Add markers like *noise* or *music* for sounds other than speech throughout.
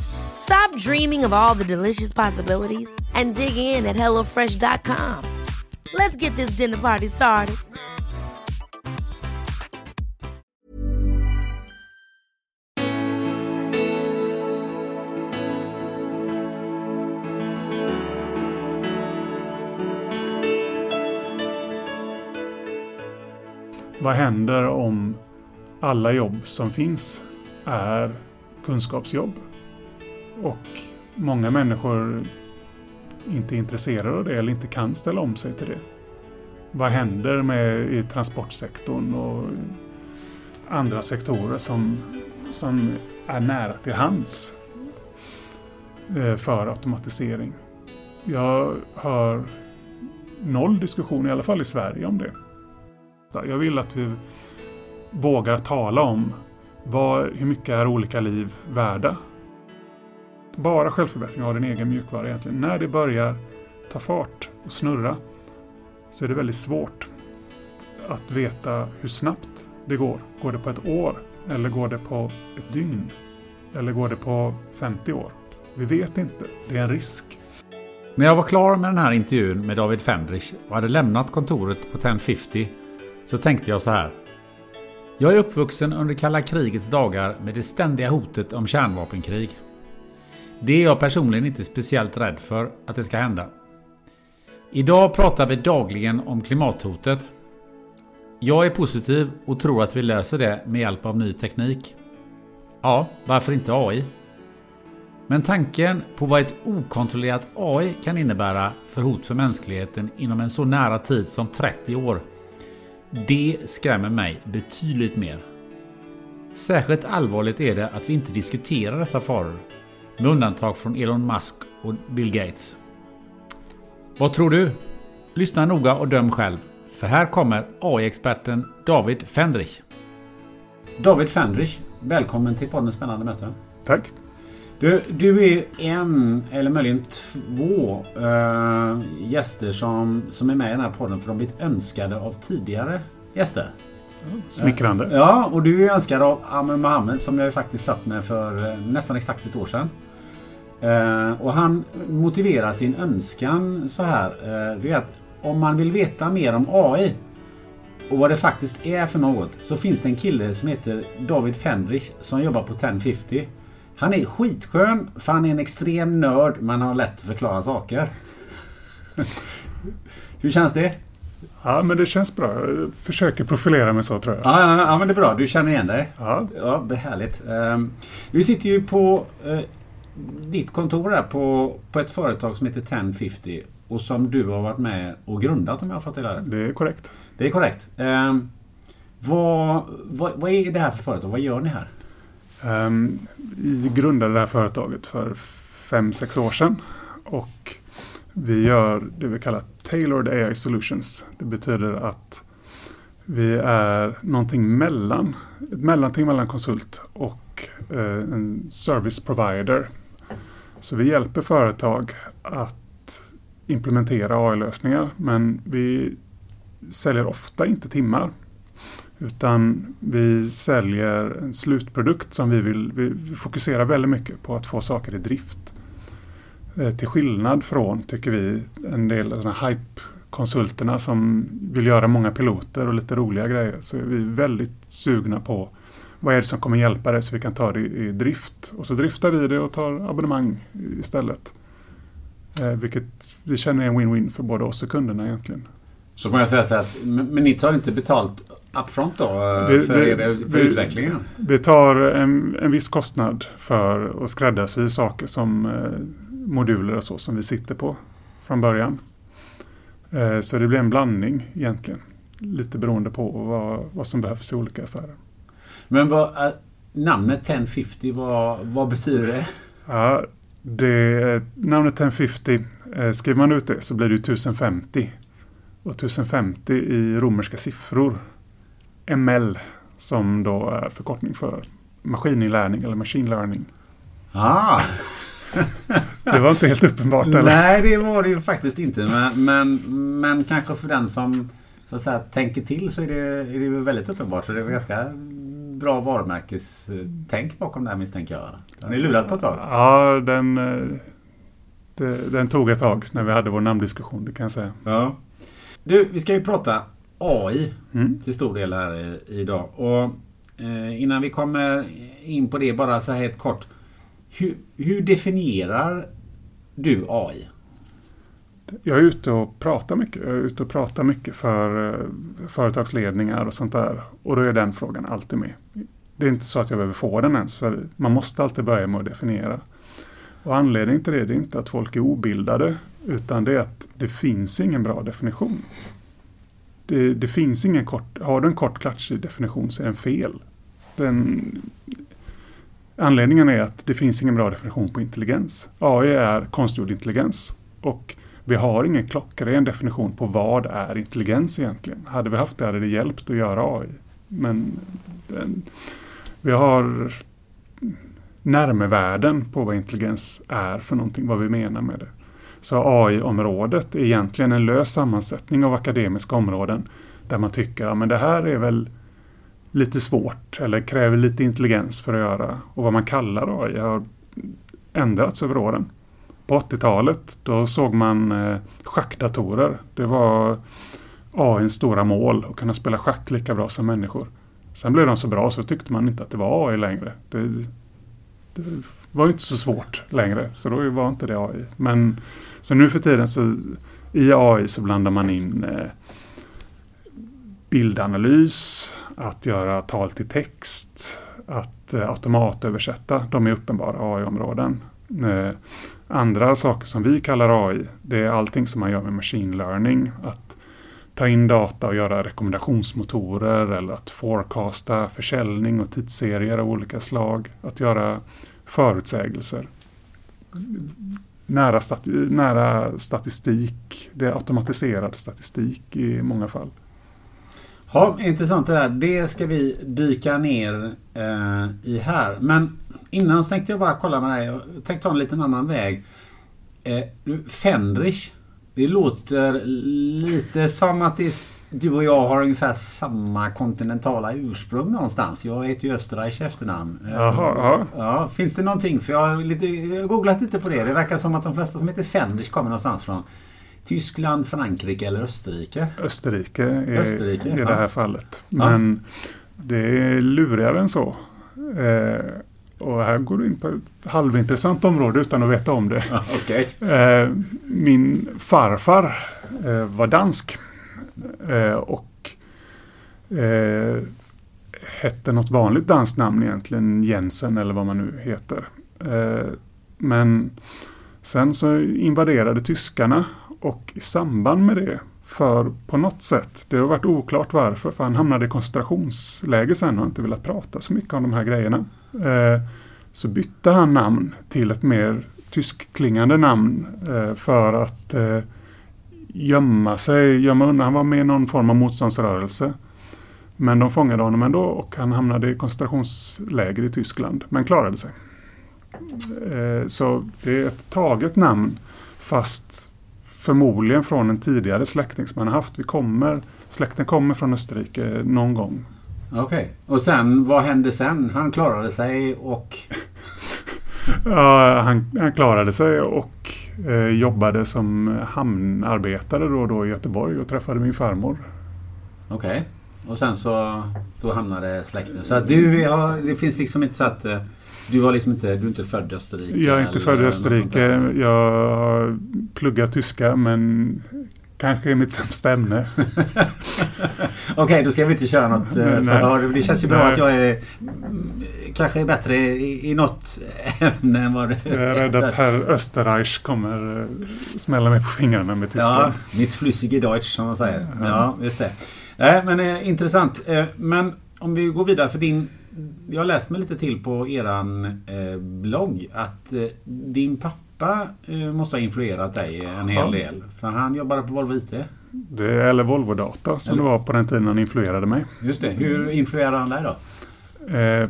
Stop dreaming of all the delicious possibilities and dig in at HelloFresh.com. Let's get this dinner party started. Vad händer om alla jobb som finns är kunskapsjobb? Och många människor inte är intresserade av det eller inte kan ställa om sig till det. Vad händer med i transportsektorn och andra sektorer som, som är nära till hands eh, för automatisering? Jag hör noll diskussion, i alla fall i Sverige, om det. Jag vill att vi vågar tala om vad, hur mycket är olika liv värda? Bara självförbättring har en egen mjukvara egentligen. När det börjar ta fart och snurra så är det väldigt svårt att veta hur snabbt det går. Går det på ett år? Eller går det på ett dygn? Eller går det på 50 år? Vi vet inte. Det är en risk. När jag var klar med den här intervjun med David Fendrich och hade lämnat kontoret på 1050 så tänkte jag så här. Jag är uppvuxen under kalla krigets dagar med det ständiga hotet om kärnvapenkrig. Det är jag personligen inte speciellt rädd för att det ska hända. Idag pratar vi dagligen om klimathotet. Jag är positiv och tror att vi löser det med hjälp av ny teknik. Ja, varför inte AI? Men tanken på vad ett okontrollerat AI kan innebära för hot för mänskligheten inom en så nära tid som 30 år det skrämmer mig betydligt mer. Särskilt allvarligt är det att vi inte diskuterar dessa faror, med undantag från Elon Musk och Bill Gates. Vad tror du? Lyssna noga och döm själv, för här kommer AI-experten David Fendrich. David Fendrich, välkommen till podden Spännande möten. Tack. Du, du är en eller möjligen två äh, gäster som, som är med i den här podden för de blivit önskade av tidigare gäster. Smickrande. Äh, ja, och du är önskad av Amr Mohammed som jag faktiskt satt med för äh, nästan exakt ett år sedan. Och han motiverar sin önskan så här. det är att om man vill veta mer om AI och vad det faktiskt är för något så finns det en kille som heter David Fendrich som jobbar på 1050. Han är skitskön för han är en extrem nörd men har lätt att förklara saker. *laughs* Hur känns det? Ja, men det känns bra. Jag försöker profilera mig så tror jag. Ja, ja, ja men det är bra. Du känner igen dig? Ja. Ja, det är härligt. Um, vi sitter ju på uh, ditt kontor där på, på ett företag som heter 1050 och som du har varit med och grundat om jag har fått det rätt. Det är korrekt. Det är korrekt. Um, vad, vad, vad är det här för företag? Vad gör ni här? Um, vi grundade det här företaget för fem sex år sedan. Och vi gör det vi kallar Tailored AI Solutions. Det betyder att vi är någonting mellan, ett mellanting mellan konsult och eh, en service provider. Så vi hjälper företag att implementera AI-lösningar men vi säljer ofta inte timmar. Utan vi säljer en slutprodukt som vi vill, vi fokuserar väldigt mycket på att få saker i drift. Eh, till skillnad från, tycker vi, en del av hype-konsulterna som vill göra många piloter och lite roliga grejer. Så är vi väldigt sugna på vad är det som kommer hjälpa dig så vi kan ta det i drift. Och så driftar vi det och tar abonnemang istället. Eh, vilket vi känner är en win-win för både oss och kunderna egentligen. Så kan jag säga så att, men, men ni tar inte betalt upfront då Vi- för, vi- er, för vi- utvecklingen? Vi tar en, en viss kostnad för att skräddarsy saker som eh, moduler och så som vi sitter på från början. Eh, så det blir en blandning egentligen. Lite beroende på vad, vad som behövs i olika affärer. Men vad, äh, namnet 1050, vad, vad betyder det? Ja, det, namnet 1050, eh, skriver man ut det så blir det ju 1050. Och 1050 i romerska siffror. ML som då är förkortning för maskininlärning eller machine learning. Ah, *laughs* Det var inte helt uppenbart eller? nej, det var det ju faktiskt inte. Men, men, men kanske för den som så att säga, tänker till så är det, är det väl väldigt uppenbart. Så det är ganska bra varumärkestänk bakom det här misstänker jag. Har ni lurat på ett tag? Ja, den, eh, det, den tog ett tag när vi hade vår namndiskussion, det kan jag säga. Ja. Du, vi ska ju prata AI Mm. till stor del här idag. Och eh, innan vi kommer in på det bara så här helt kort. Hur, hur definierar du AI? Jag är ute och pratar mycket. Jag är ute och pratar mycket för eh, företagsledningar och sånt där. Och då är den frågan alltid med. Det är inte så att jag behöver få den ens, för man måste alltid börja med att definiera. Och anledningen till det, det är inte att folk är obildade, utan det är att det finns ingen bra definition. Det, det finns ingen kort, har du en kort klatschig definition så är den fel. Den, anledningen är att det finns ingen bra definition på intelligens. AI är konstgjord intelligens. Och vi har ingen klockren definition på vad är intelligens egentligen. Hade vi haft det hade det hjälpt att göra AI. Men den, vi har närmevärden på vad intelligens är för någonting, vad vi menar med det. Så AI-området är egentligen en lös sammansättning av akademiska områden där man tycker att ja, det här är väl lite svårt eller kräver lite intelligens för att göra. Och vad man kallar AI har ändrats över åren. På 80-talet då såg man eh, schackdatorer. Det var AIns stora mål att kunna spela schack lika bra som människor. Sen blev de så bra så tyckte man inte att det var AI längre. Det, det var ju inte så svårt längre så då var inte det AI. Men så nu för tiden så i AI så blandar man in eh, bildanalys, att göra tal till text, att eh, automatöversätta. De är uppenbara AI-områden. Eh, Andra saker som vi kallar AI, det är allting som man gör med machine learning. Att ta in data och göra rekommendationsmotorer eller att forecasta försäljning och tidsserier av olika slag. Att göra förutsägelser. Nära, stati nära statistik, det är automatiserad statistik i många fall. Ja, intressant det där. Det ska vi dyka ner eh, i här. Men innan tänkte jag bara kolla med dig. Jag tänkte ta en liten annan väg. Eh, du, Fendrich. Det låter lite som att du och jag har ungefär samma kontinentala ursprung någonstans. Jag heter ju Österreich efternamn. Eh, Jaha, ja. Ja, finns det någonting? För jag har, lite, jag har googlat lite på det. Det verkar som att de flesta som heter Fendrich kommer någonstans från Tyskland, Frankrike eller Österrike. Österrike är Österrike, i det ja. här fallet. Ja. Men det är lurigare än så. Eh, och här går du in på ett halvintressant område utan att veta om det. *laughs* Okej. Eh, min farfar eh, var dansk. Eh, och hette något vanligt danskt namn egentligen. Jensen eller vad man nu heter. Men sen så invaderade tyskarna och i samband med det för på något sätt, det har varit oklart varför, för han hamnade i koncentrationsläge sen och har inte velat prata så mycket om de här grejerna. Eh, så bytte han namn till ett mer tyskklingande namn eh, för att eh, gömma sig, gömma undan. Han var med i någon form av motståndsrörelse. Men de fångade honom ändå och han hamnade i koncentrationsläger i Tyskland, men klarade sig. Eh, så det är ett taget namn, fast förmodligen från en tidigare släkting som han har haft. Vi kommer, släkten kommer från Österrike någon gång. Okej. Och sen, vad hände sen? Han klarade sig och... *laughs* Ja, han, han klarade sig och eh, jobbade som hamnarbetare då och då i Göteborg och träffade min farmor. Okej. Och sen så... Då hamnade släkten. Så att du har... Det finns liksom inte så att... Du var liksom inte... Du är inte född i Österrike? Jag är inte född i Österrike. Jag har pluggat tyska men kan kanske är mitt sämsta ämne. *laughs* Okej, okay, då ska vi inte köra något eh, förhör. Det känns ju bra Nej. att jag är kanske är bättre i, i något ämne än vad du Jag är rädd att herr Österreich kommer eh, smälla mig på fingrarna med tyska. Ja, mitt flüssige Deutsch som man säger. Ja, just det. Nej, men eh, intressant. Men om vi går vidare för din jag har läst mig lite till på eran eh, blogg att eh, din pappa eh, måste ha influerat dig en hel del. För han jobbade på Volvo IT. Det är, eller Volvo Data som eller? det var på den tiden han influerade mig. Just det. Hur influerade han dig då? Eh,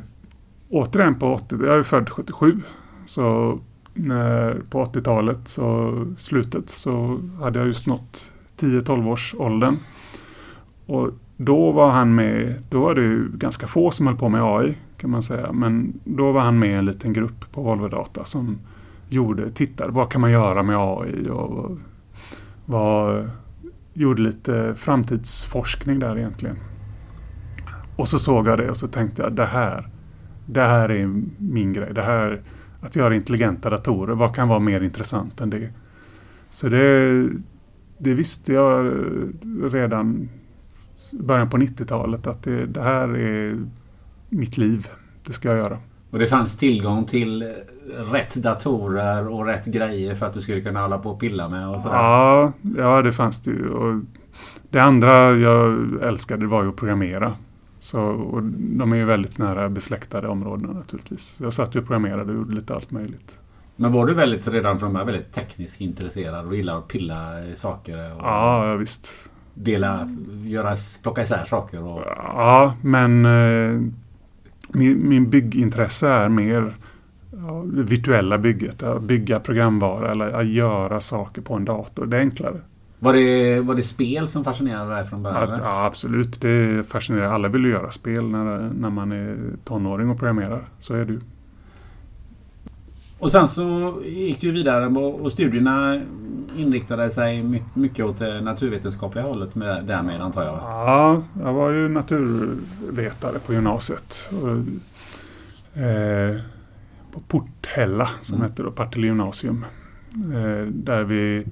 återigen på 80, jag är född 77. Så när, på 80-talet, så slutet, så hade jag just nått 10-12 års åldern. Och då var han med, då var det ju ganska få som höll på med AI kan man säga. Men då var han med i en liten grupp på Volvo Data som gjorde, tittade, vad kan man göra med AI och vad, gjorde lite framtidsforskning där egentligen. Och så såg jag det och så tänkte jag det här, det här är min grej. Det här, att göra intelligenta datorer, vad kan vara mer intressant än det? Så det, det visste jag redan början på 90-talet att det, det, här är mitt liv. Det ska jag göra. Och det fanns tillgång till rätt datorer och rätt grejer för att du skulle kunna hålla på och pilla med och sådär? Ja, ja det fanns det ju. Och det andra jag älskade var ju att programmera. Så, och de är ju väldigt nära besläktade områdena naturligtvis. Jag satt ju och programmerade och gjorde lite allt möjligt. Men var du väldigt redan från början väldigt tekniskt intresserad och gillade att pilla i saker? Och... Ja, visst dela, göra, plocka isär saker? Och... Ja, men eh, min, min byggintresse är mer ja, det virtuella bygget. Att bygga programvara eller att göra saker på en dator. Det är enklare. Var det, var det spel som fascinerade dig från början? Ja, ja, absolut. Det fascinerar. Alla vill ju göra spel när, när man är tonåring och programmerar. Så är det ju. Och sen så gick du vidare och studierna inriktade sig mycket åt det naturvetenskapliga hållet med, därmed antar jag? Ja, jag var ju naturvetare på gymnasiet. Och, eh, på Porthälla som mm. hette då Partille gymnasium. Eh, där vi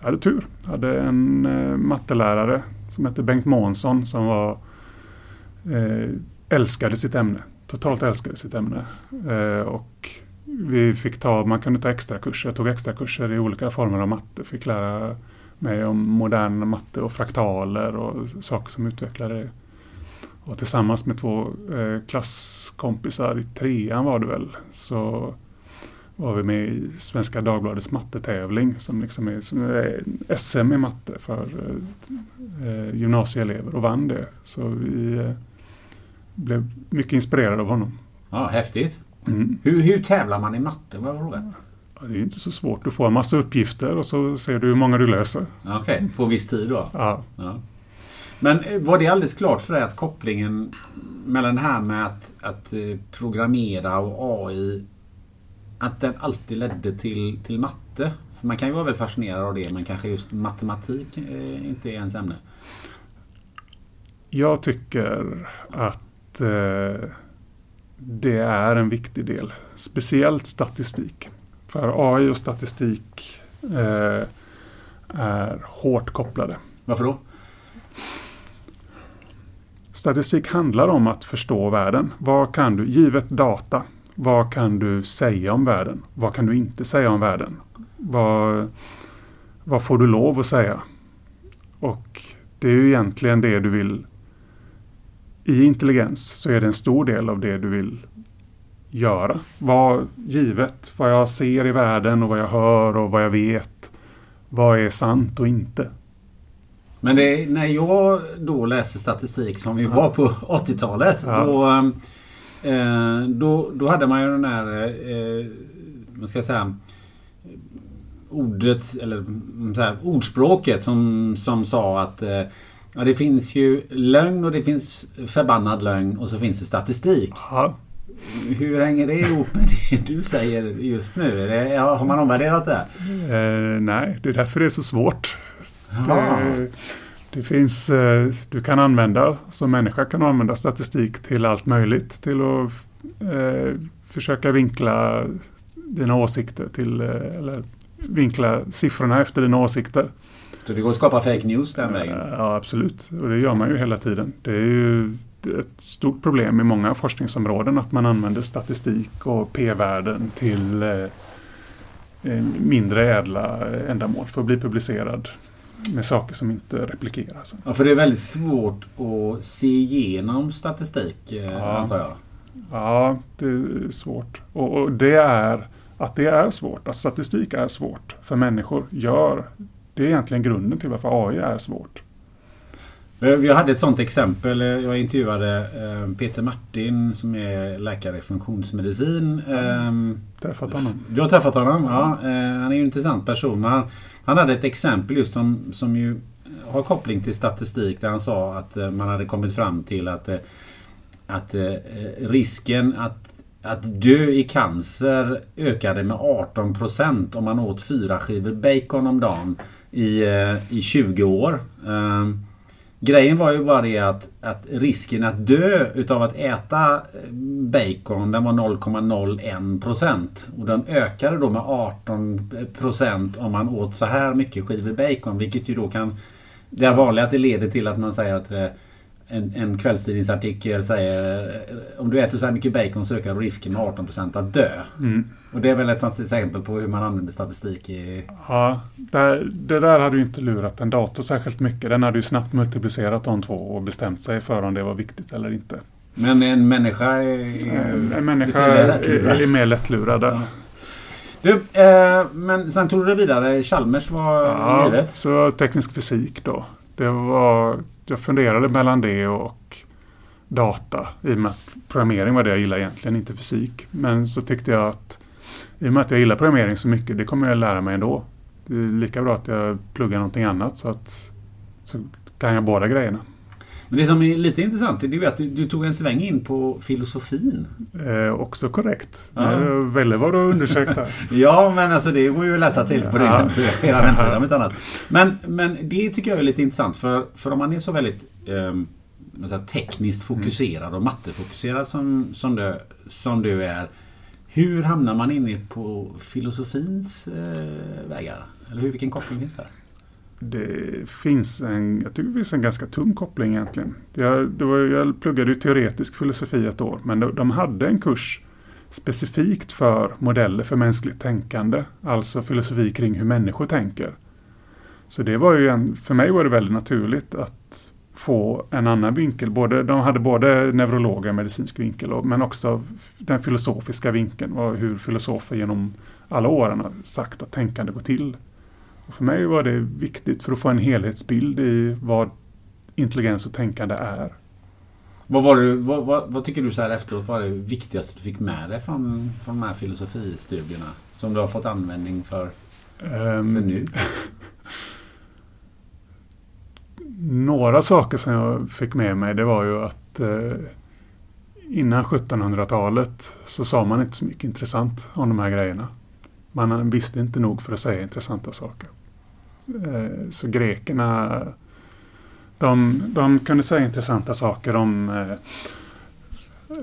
hade tur. Hade en eh, mattelärare som hette Bengt Månsson som var eh, älskade sitt ämne. Totalt älskade sitt ämne. Eh, och vi fick ta, man kunde ta extra kurser. Jag tog extra kurser i olika former av matte. Fick lära mig om modern matte och fraktaler och saker som utvecklade det. Och tillsammans med två eh, klasskompisar i trean var det väl så var vi med i Svenska Dagbladets mattetävling som liksom är, som är SM i matte för eh, gymnasieelever och vann det. Så vi eh, blev mycket inspirerade av honom. Ja, Häftigt! Mm. Hur, hur tävlar man i matte? Vad var Ja, det är inte så svårt. Du får en massa uppgifter och så ser du hur många du löser. Okej, okay. på viss tid då? Ja. ja. Men eh, var det alldeles klart för dig att kopplingen mellan det här med att, att eh, programmera och AI att den alltid ledde till, till matte? För man kan ju vara väldigt fascinerad av det men kanske just matematik eh, inte är ens ämne. Jag tycker att eh, det är en viktig del. Speciellt statistik. För AI och statistik eh, är hårt kopplade. Varför då? Statistik handlar om att förstå världen. Vad kan du, givet data, vad kan du säga om världen? Vad kan du inte säga om världen? Vad, vad får du lov att säga? Och det är ju egentligen det du vill i intelligens så är det en stor del av det du vill göra. Vad, givet vad jag ser i världen och vad jag hör och vad jag vet. Vad är sant och inte? Men det, när jag då läser statistik som vi var på 80-talet. Ja. Då, eh, då, då hade man ju den här, eh, vad ska jag säga, ordet, eller så här, ordspråket som, som sa att eh, Ja, det finns ju lögn och det finns förbannad lögn och så finns det statistik. Ja. Hur hänger det ihop med det du säger just nu? Det, har man omvärderat det? Eh, nej, det är därför det är så svårt. Det, det, finns, eh, du kan använda, som människa kan använda statistik till allt möjligt. Till att eh, försöka vinkla dina åsikter till, eh, eller vinkla siffrorna efter dina åsikter. Så det går att skapa fake news den vägen? Ja, absolut. Och det gör man ju hela tiden. Det är ju ett stort problem i många forskningsområden att man använder statistik och p-värden till eh, mindre ädla ändamål för att bli publicerad med saker som inte replikeras. Ja, för det är väldigt svårt att se igenom statistik, eh, ja. antar jag. Ja, det är svårt. Och, och, det är att det är svårt, att statistik är svårt för människor gör, det är egentligen grunden till varför AI är svårt. Jag hade ett sånt exempel. Jag intervjuade eh, Peter Martin som är läkare i funktionsmedicin. Mm. Träffat honom. Du har träffat honom? Ja. Han är en intressant person. Han, han hade ett exempel just som, som ju har koppling till statistik där han sa att man hade kommit fram till att, att risken att att dö i cancer ökade med 18% om man åt fyra skivor bacon om dagen i, eh, i 20 år. Ehm, grejen var ju bara det att, att risken att dö utav att äta eh, bacon den var 0,01% och den ökade då med 18% om man åt så här mycket skivor bacon vilket ju då kan Det är vanligt att det leder till att man säger att eh, en, en kvällstidningsartikel säger om du äter så här mycket bacon så ökar risken med 18% att dö. Mm. Och det är väl ett exempel på hur man använder statistik i... Ja, det, det där hade ju inte lurat en dator särskilt mycket. Den hade ju snabbt multiplicerat de två och bestämt sig för om det var viktigt eller inte. Men en människa är... En, en människa är, är mer lättlurad. Ja. Du, eh, men sen tog du det vidare. Chalmers var ja, givet. så teknisk fysik då. Det var jag funderade mellan det och data. I och med att programmering var det jag gillade egentligen, inte fysik. Men så tyckte jag att i och med att jag gillar programmering så mycket, det kommer jag lära mig ändå. Det är lika bra att jag pluggar någonting annat så att så kan jag båda grejerna. Men det som är lite intressant är att du, du tog en sväng in på filosofin. Eh, också korrekt. Ja. Det är väldigt vad du undersökt här. *laughs* ja, men alltså det går ju att läsa till på din ja. hemsida, hemsida om inte annat. *laughs* Men, men det tycker jag är lite intressant för, för om man är så väldigt eh, tekniskt fokuserad mm. och mattefokuserad som, som, du, som du är. Hur hamnar man inne på filosofins eh, vägar? Eller hur, vilken koppling finns där? det finns en, jag tycker det finns en ganska tung koppling egentligen. Jag, det var, jag pluggade ju teoretisk filosofi ett år men de, de hade en kurs specifikt för modeller för mänskligt tänkande. Alltså filosofi kring hur människor tänker. Så det var ju en, för mig var det väldigt naturligt att få en annan vinkel. Både, de hade både neurologer och medicinsk vinkel och, men också den filosofiska vinkeln. Var hur filosofer genom alla åren har sagt att tänkande går till. Och för mig var det viktigt för att få en helhetsbild i vad intelligens och tänkande är. Vad, var det, vad, vad, vad, tycker du så här efteråt var det viktigaste du fick med dig från, från de här filosofistudierna? Som du har fått användning för, um, för nu? *laughs* några saker som jag fick med mig det var ju att eh, innan 1700-talet så sa man inte så mycket intressant om de här grejerna. Man visste inte nog för att säga intressanta saker. Eh, så grekerna de, de kunde säga intressanta saker om eh,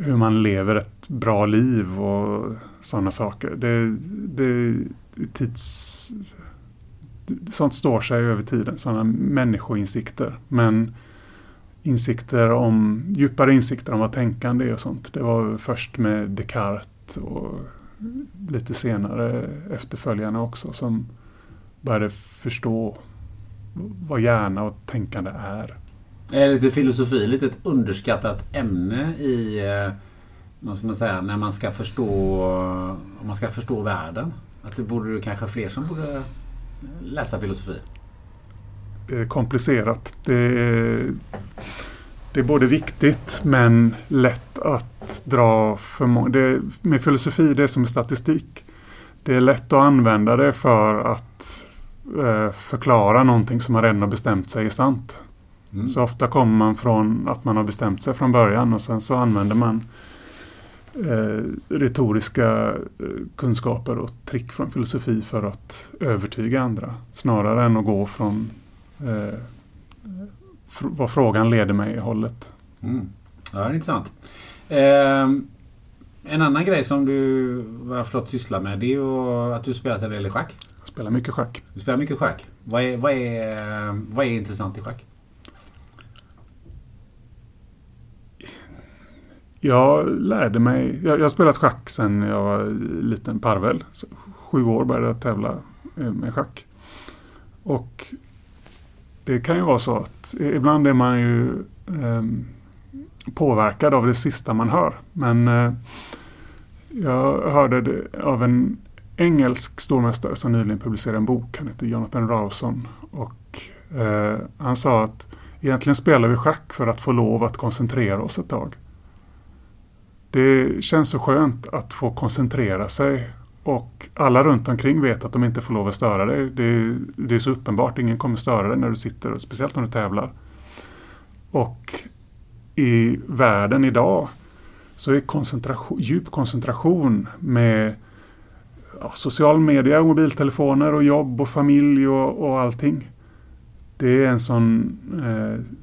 hur man lever ett bra liv och sådana saker. Det, det, tids, sånt står sig över tiden, sådana människoinsikter. Men insikter om, djupare insikter om vad tänkande är och sånt. Det var först med Descartes och lite senare efterföljarna också som började förstå vad hjärna och tänkande är. Är lite filosofi lite ett underskattat ämne i eh, vad ska man säga, när man ska förstå om man ska förstå världen? Att det borde kanske fler som borde läsa filosofi? Det är komplicerat. Det är, det är både viktigt men lätt att dra för många. Med filosofi, det är som statistik. Det är lätt att använda det för att eh, förklara någonting som man redan har bestämt sig är sant. Mm. Så ofta kommer man från att man har bestämt sig från början och sen så använder man eh, retoriska eh, kunskaper och trick från filosofi för att övertyga andra. Snarare än att gå från eh, fr vad frågan leder mig i hållet. Mm. Ja, det är intressant. Eh, en annan grej som du jag förstått sysslar med det är ju att du spelat en del i schack spelar mycket schack. Du spelar mycket schack. Vad är, vad är, vad är intressant i schack? Jag lärde mig, jag, jag har spelat schack sedan jag var liten parvel. Så sju år började jag tävla eh, med schack. Och det kan ju vara så att ibland är man ju eh, påverkad av det sista man hör. Men eh, jag hörde det av en engelsk stormästare som nyligen publicerade en bok. Han heter Jonathan Rawson. Och eh, han sa att egentligen spelar vi schack för att få lov att koncentrera oss ett tag. Det känns så skönt att få koncentrera sig och alla runt omkring vet att de inte får lov att störa dig. Det, det är så uppenbart, ingen kommer störa dig när du sitter, speciellt när du tävlar. Och i världen idag så är koncentration, djup koncentration med ja, social media, mobiltelefoner och jobb och familj och, och allting. Det är en sån... Eh,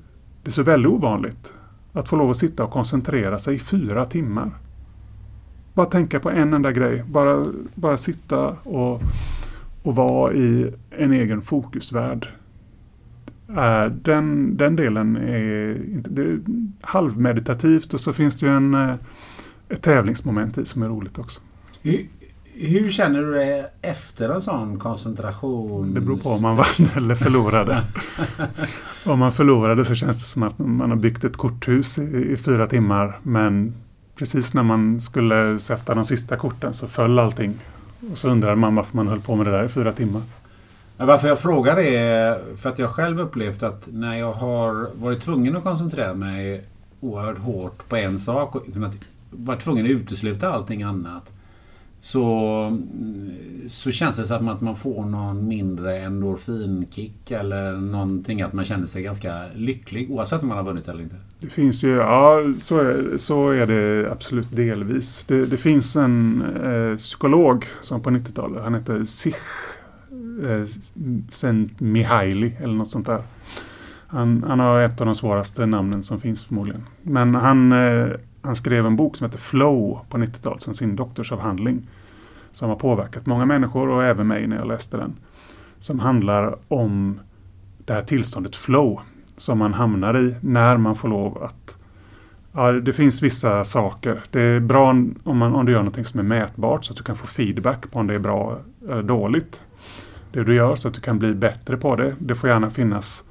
det är så väldigt ovanligt att få lov att sitta och koncentrera sig i fyra timmar. Bara tänka på en enda grej. Bara, bara sitta och, och vara i en egen fokusvärld. Den, den delen är, inte, det är halvmeditativt och så finns det ju en, eh, ett tävlingsmoment i som är roligt också. Hur, känner du dig efter en sån koncentration? Det beror på om man vann *laughs* eller förlorade. *laughs* om man förlorade så känns det som att man har byggt ett korthus i, i fyra timmar men precis när man skulle sätta de sista korten så föll allting. Och så undrar man varför man höll på med det där i fyra timmar. Varför jag frågar det är för att jag själv upplevt att när jag har varit tvungen att koncentrera mig oerhört hårt på en sak och varit tvungen att utesluta allting annat så, så känns det som att man får någon mindre endorfinkick eller någonting att man känner sig ganska lycklig oavsett om man har vunnit eller inte. Det finns ju, ja så är, så är det absolut delvis. Det, det finns en eh, psykolog som på 90-talet, han heter Sich eh, Sent Mihaili eller något sånt där. Han, han, har ett av de svåraste namnen som finns förmodligen. Men han, eh, han skrev en bok som heter Flow på 90-talet som sin doktorsavhandling. Som har påverkat många människor och även mig när jag läste den. Som handlar om det här tillståndet flow som man hamnar i när man får lov att Ja, det finns vissa saker. Det är bra om, man, om du gör något som är mätbart så att du kan få feedback på om det är bra eller dåligt. Det du gör så att du kan bli bättre på det. Det får gärna finnas,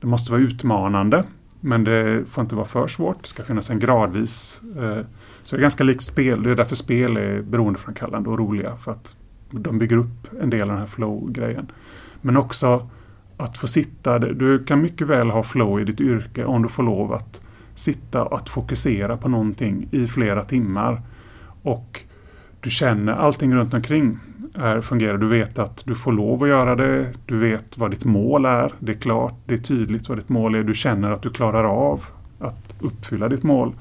det måste vara utmanande. Men det får inte vara för svårt. Det ska finnas en gradvis... Eh, så det är ganska likt spel. Det är därför spel är beroendeframkallande och roliga. För att de bygger upp en del av den här flow-grejen. Men också att få sitta. Du kan mycket väl ha flow i ditt yrke om du får lov att sitta och att fokusera på någonting i flera timmar. Och du känner allting runt omkring är, fungerar. Du vet att du får lov att göra det. Du vet vad ditt mål är. Det är klart, det är tydligt vad ditt mål är. Du känner att du klarar av att uppfylla ditt mål.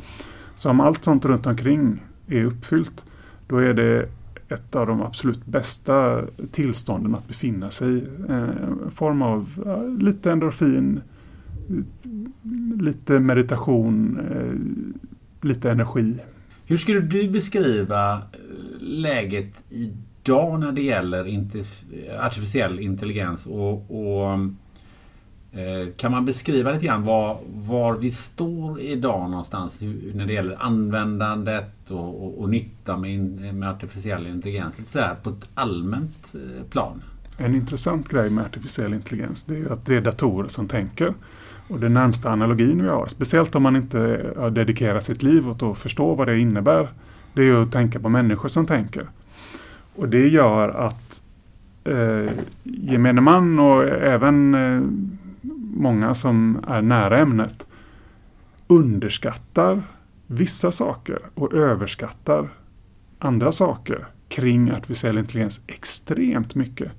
Så om allt sånt runt omkring är uppfyllt, då är det ett av de absolut bästa tillstånden att befinna sig eh, i. En form av eh, lite endorfin, lite meditation, eh, lite energi. Hur skulle du beskriva läget i idag när det gäller artificiell intelligens och, och eh, kan man beskriva lite grann var, var vi står idag någonstans när det gäller användandet och, och, och nytta med, med artificiell intelligens? Lite så här på ett allmänt eh, plan. En intressant grej med artificiell intelligens det är att det är datorer som tänker. Och den närmsta analogin vi har, speciellt om man inte dedikerar sitt liv åt att förstå vad det innebär, det är att tänka på människor som tänker. Och det gör att eh, gemene man och även eh, många som är nära ämnet underskattar vissa saker och överskattar andra saker kring artificiell intelligens extremt mycket.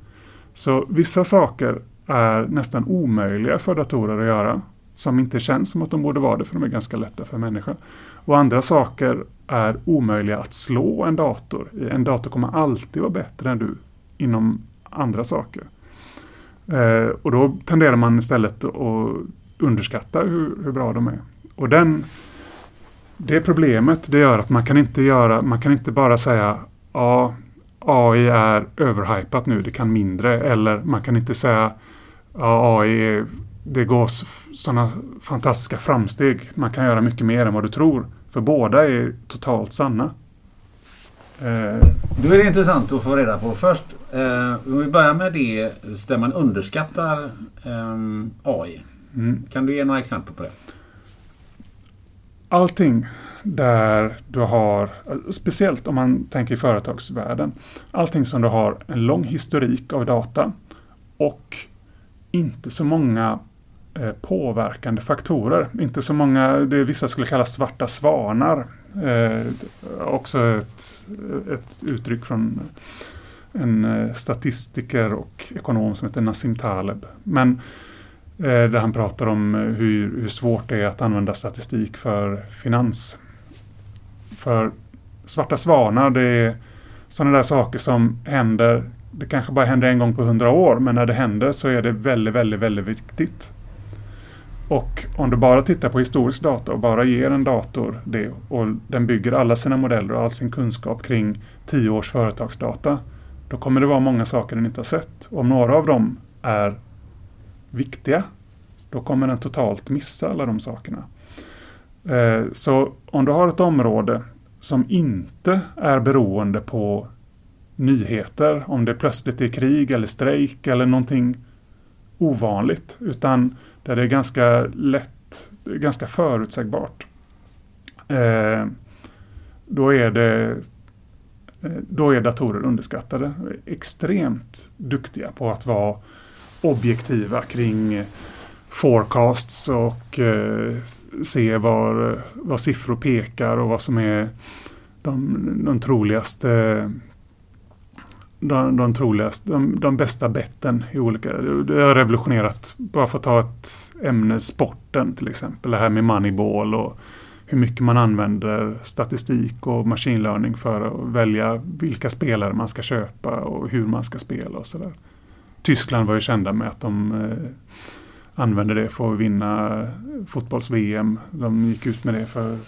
Så vissa saker är nästan omöjliga för datorer att göra som inte känns som att de borde vara det för de är ganska lätta för människor. Och andra saker är omöjliga att slå en dator. En dator kommer alltid vara bättre än du inom andra saker. Eh, och då tenderar man istället att underskatta hur, hur bra de är. Och den, det problemet det gör att man kan inte göra, man kan inte bara säga ja, AI är överhypat nu, det kan mindre. Eller man kan inte säga ja, AI det går sådana fantastiska framsteg. Man kan göra mycket mer än vad du tror. För båda är totalt sanna. Eh. Då är det intressant att få reda på först. Eh, om vi börjar med det där man underskattar eh, AI. Mm. Kan du ge några exempel på det? Allting där du har, speciellt om man tänker i företagsvärlden, allting som du har en lång historik av data och inte så många Eh, påverkande faktorer. Inte så många, det vissa skulle kalla svarta svanar. Eh, också ett, ett uttryck från en eh, statistiker och ekonom som heter Nassim Taleb. Men eh, där han pratar om eh, hur, hur svårt det är att använda statistik för finans. För svarta svanar, det är sådana där saker som händer. Det kanske bara händer en gång på hundra år, men när det händer så är det väldigt, väldigt, väldigt viktigt. Och om du bara tittar på historisk data och bara ger en dator det och den bygger alla sina modeller och all sin kunskap kring tio års företagsdata. Då kommer det vara många saker den inte har sett. Och om några av dem är viktiga, då kommer den totalt missa alla de sakerna. Eh, så om du har ett område som inte är beroende på nyheter, om det plötsligt är krig eller strejk eller någonting ovanligt, utan där det är ganska lätt, ganska förutsägbart. Eh, då är det eh, då är datorer underskattade. Extremt duktiga på att vara objektiva kring forecasts och eh, se var, var siffror pekar och vad som är de, de troligaste de, de troligaste, de, de bästa betten i olika, det har revolutionerat, bara för att ta ett ämne, sporten till exempel, det här med moneyball och hur mycket man använder statistik och machine learning för att välja vilka spelare man ska köpa och hur man ska spela och sådär. Tyskland var ju kända med att de eh, använde det för att vinna fotbolls-VM. De gick ut med det för,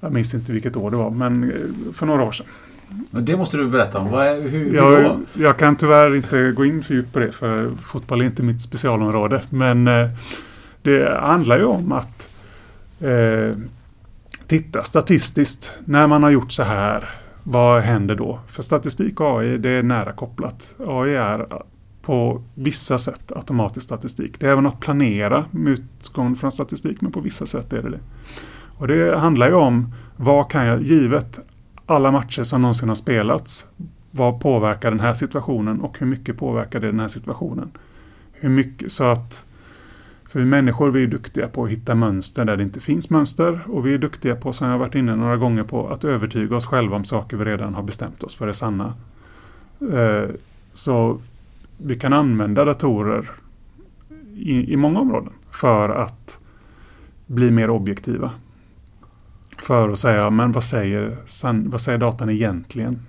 jag minns inte vilket år det var, men eh, för några år sedan. Det måste du berätta om. Vad, hur, hur jag, jag kan tyvärr inte gå in för djupt på det för fotboll är inte mitt specialområde. Men eh, det handlar ju om att eh, titta statistiskt. När man har gjort så här, vad händer då? För statistik och AI det är nära kopplat. AI är på vissa sätt automatisk statistik. Det är även att planera med utgång från statistik men på vissa sätt är det det. Och det handlar ju om vad kan jag, givet alla matcher som någonsin har spelats. Vad påverkar den här situationen och hur mycket påverkar det den här situationen? Hur mycket så att för vi människor vi är duktiga på att hitta mönster där det inte finns mönster och vi är duktiga på, som jag varit inne några gånger på, att övertyga oss själva om saker vi redan har bestämt oss för är sanna. Eh, så vi kan använda datorer i, i många områden för att bli mer objektiva för att säga, men vad säger, vad säger datan egentligen?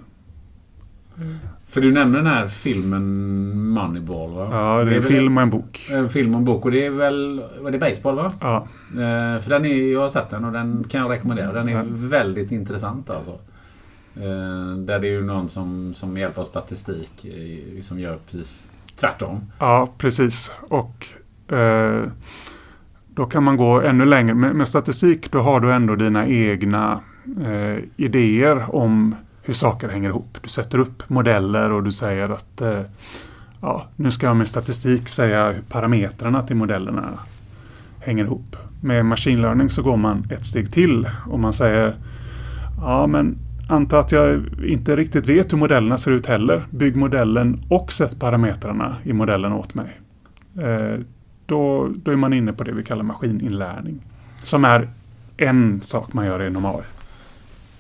För du nämner den här filmen Moneyball va? Ja, det är en film och en bok. En film och en bok och det är väl var det baseball va? Ja. Eh, för den är, jag har sett den och den kan jag rekommendera. Den är ja. väldigt intressant alltså. Eh, där det är ju någon som, som med hjälp av statistik eh, som gör precis tvärtom. Ja, precis. Och eh, då kan man gå ännu längre. Med, med statistik då har du ändå dina egna eh, idéer om hur saker hänger ihop. Du sätter upp modeller och du säger att eh, ja, nu ska jag med statistik säga hur parametrarna till modellerna hänger ihop. Med machine learning så går man ett steg till och man säger ja men anta att jag inte riktigt vet hur modellerna ser ut heller. Bygg modellen och sätt parametrarna i modellen åt mig. Eh, då, då är man inne på det vi kallar maskininlärning. Som är en sak man gör inom AI.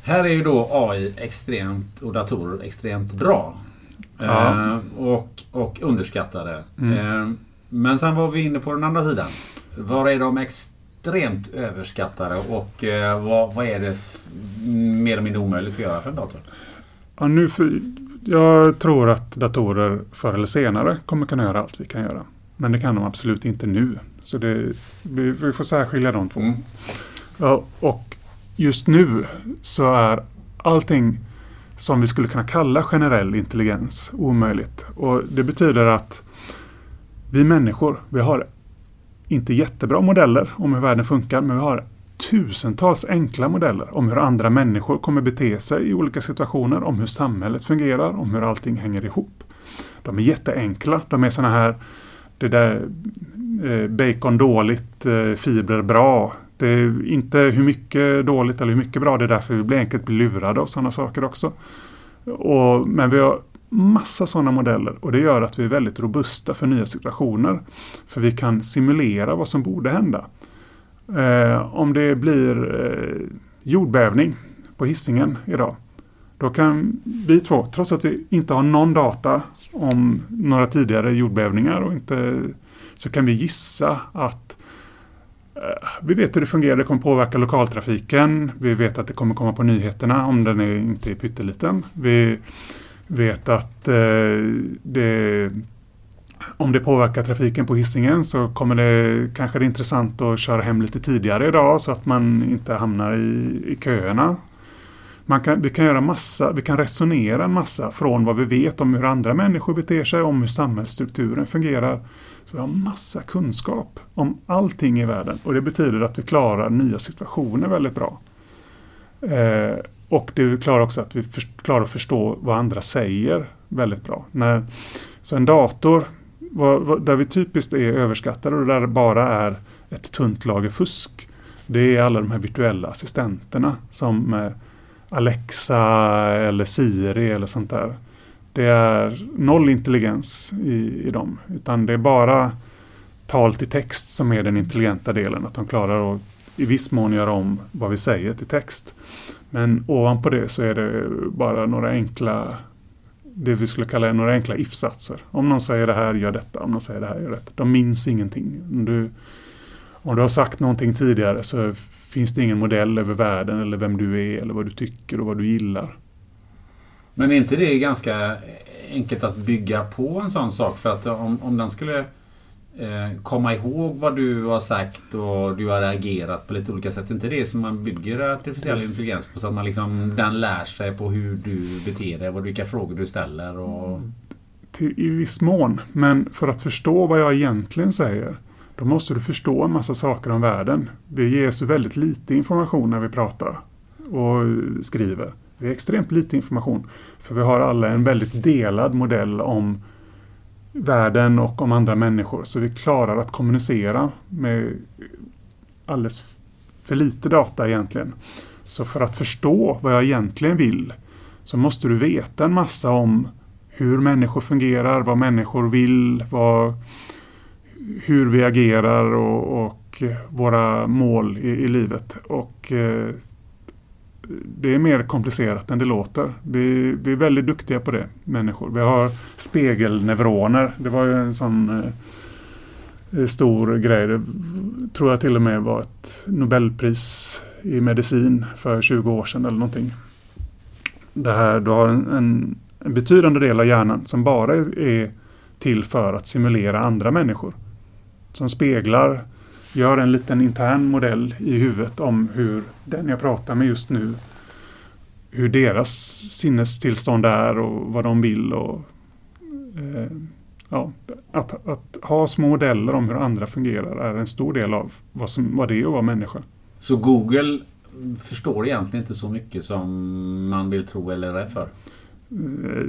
Här är ju då AI extremt och datorer extremt bra. Ja. Eh, och, och underskattade. Mm. Eh, men sen var vi inne på den andra sidan. Var är de extremt överskattade och eh, vad, vad är det mer eller mindre omöjligt att göra för en dator? Ja, nu för, jag tror att datorer förr eller senare kommer kunna göra allt vi kan göra. Men det kan de absolut inte nu. Så det, vi, vi får särskilja de två. Mm. Ja, och just nu så är allting som vi skulle kunna kalla generell intelligens omöjligt. Och Det betyder att vi människor, vi har inte jättebra modeller om hur världen funkar, men vi har tusentals enkla modeller om hur andra människor kommer bete sig i olika situationer, om hur samhället fungerar, om hur allting hänger ihop. De är jätteenkla. De är såna här, det där eh, bacon dåligt, eh, fibrer bra. Det är inte hur mycket dåligt eller hur mycket bra, det är därför vi blir enkelt blir lurade av sådana saker också. Och, men vi har massa sådana modeller och det gör att vi är väldigt robusta för nya situationer. För vi kan simulera vad som borde hända. Eh, om det blir eh, jordbävning på hissingen idag. Då kan vi två, trots att vi inte har någon data om några tidigare jordbävningar och inte, så kan vi gissa att eh, vi vet hur det fungerar, det kommer påverka lokaltrafiken. Vi vet att det kommer komma på nyheterna om den är, inte är pytteliten. Vi vet att eh, det om det påverkar trafiken på hissingen så kommer det kanske det är intressant att köra hem lite tidigare idag så att man inte hamnar i, i köerna. Man kan, vi kan göra massa, vi kan resonera en massa från vad vi vet om hur andra människor beter sig, om hur samhällsstrukturen fungerar. Så vi har massa kunskap om allting i världen och det betyder att vi klarar nya situationer väldigt bra. Eh, och det klarar också att vi för, klarar att förstå vad andra säger väldigt bra. När, så en dator vad, vad, där vi typiskt är överskattade och där det bara är ett tunt lager fusk. Det är alla de här virtuella assistenterna som eh, Alexa eller Siri eller sånt där. Det är noll intelligens i, i dem. Utan det är bara tal till text som är den intelligenta delen. Att de klarar att i viss mån göra om vad vi säger till text. Men ovanpå det så är det bara några enkla det vi skulle kalla några enkla if-satser. Om någon säger det här, gör detta. Om någon säger det här, gör detta. De minns ingenting. Om du, om du har sagt någonting tidigare så finns det ingen modell över världen eller vem du är eller vad du tycker och vad du gillar. Men är inte det ganska enkelt att bygga på en sån sak? För att om, om den skulle eh, komma ihåg vad du har sagt och du har agerat på lite olika sätt. inte det som man bygger artificiell yes. intelligens på? Så att man liksom, den lär sig på hur du beter dig, vilka frågor du ställer. Och... Till, I viss mån. Men för att förstå vad jag egentligen säger då måste du förstå en massa saker om världen. Vi ger så väldigt lite information när vi pratar och skriver. Vi har extremt lite information. För vi har alla en väldigt delad modell om världen och om andra människor. Så vi klarar att kommunicera med alldeles för lite data egentligen. Så för att förstå vad jag egentligen vill så måste du veta en massa om hur människor fungerar, vad människor vill, vad, hur vi agerar och, och våra mål i, i livet. Och eh, det är mer komplicerat än det låter. Vi, vi, är väldigt duktiga på det, människor. Vi har spegelneuroner. Det var ju en sån eh, stor grej. Det tror jag till och med var ett Nobelpris i medicin för 20 år sedan eller någonting. Det här, du har en, en, en betydande del av hjärnan som bara är till för att simulera andra människor. Som speglar gör en liten intern modell i huvudet om hur den jag pratar med just nu, hur deras sinnestillstånd är och vad de vill. Och, eh, ja, att, att, ha små modeller om hur andra fungerar är en stor del av vad, som, vad det är att vara människa. Så Google förstår egentligen inte så mycket som man vill tro eller är rädd för? Eh,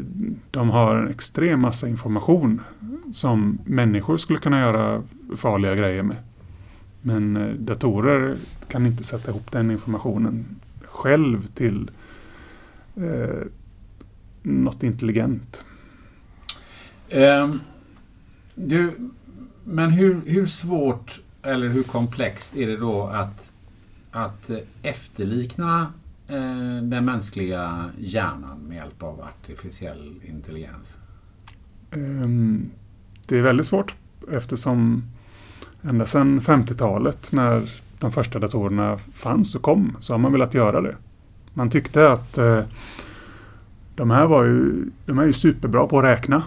de har en extrem massa information som människor skulle kunna göra farliga grejer med. Men eh, datorer kan inte sätta ihop den informationen själv till eh, något intelligent. Um, du, men hur, hur svårt eller hur komplext är det då att, att eh, efterlikna eh, den mänskliga hjärnan med hjälp av artificiell intelligens? Um, det är väldigt svårt eftersom ända sedan 50-talet när de första datorerna fanns och kom så har man velat göra det. Man tyckte att eh, de här var ju, de är ju superbra på att räkna.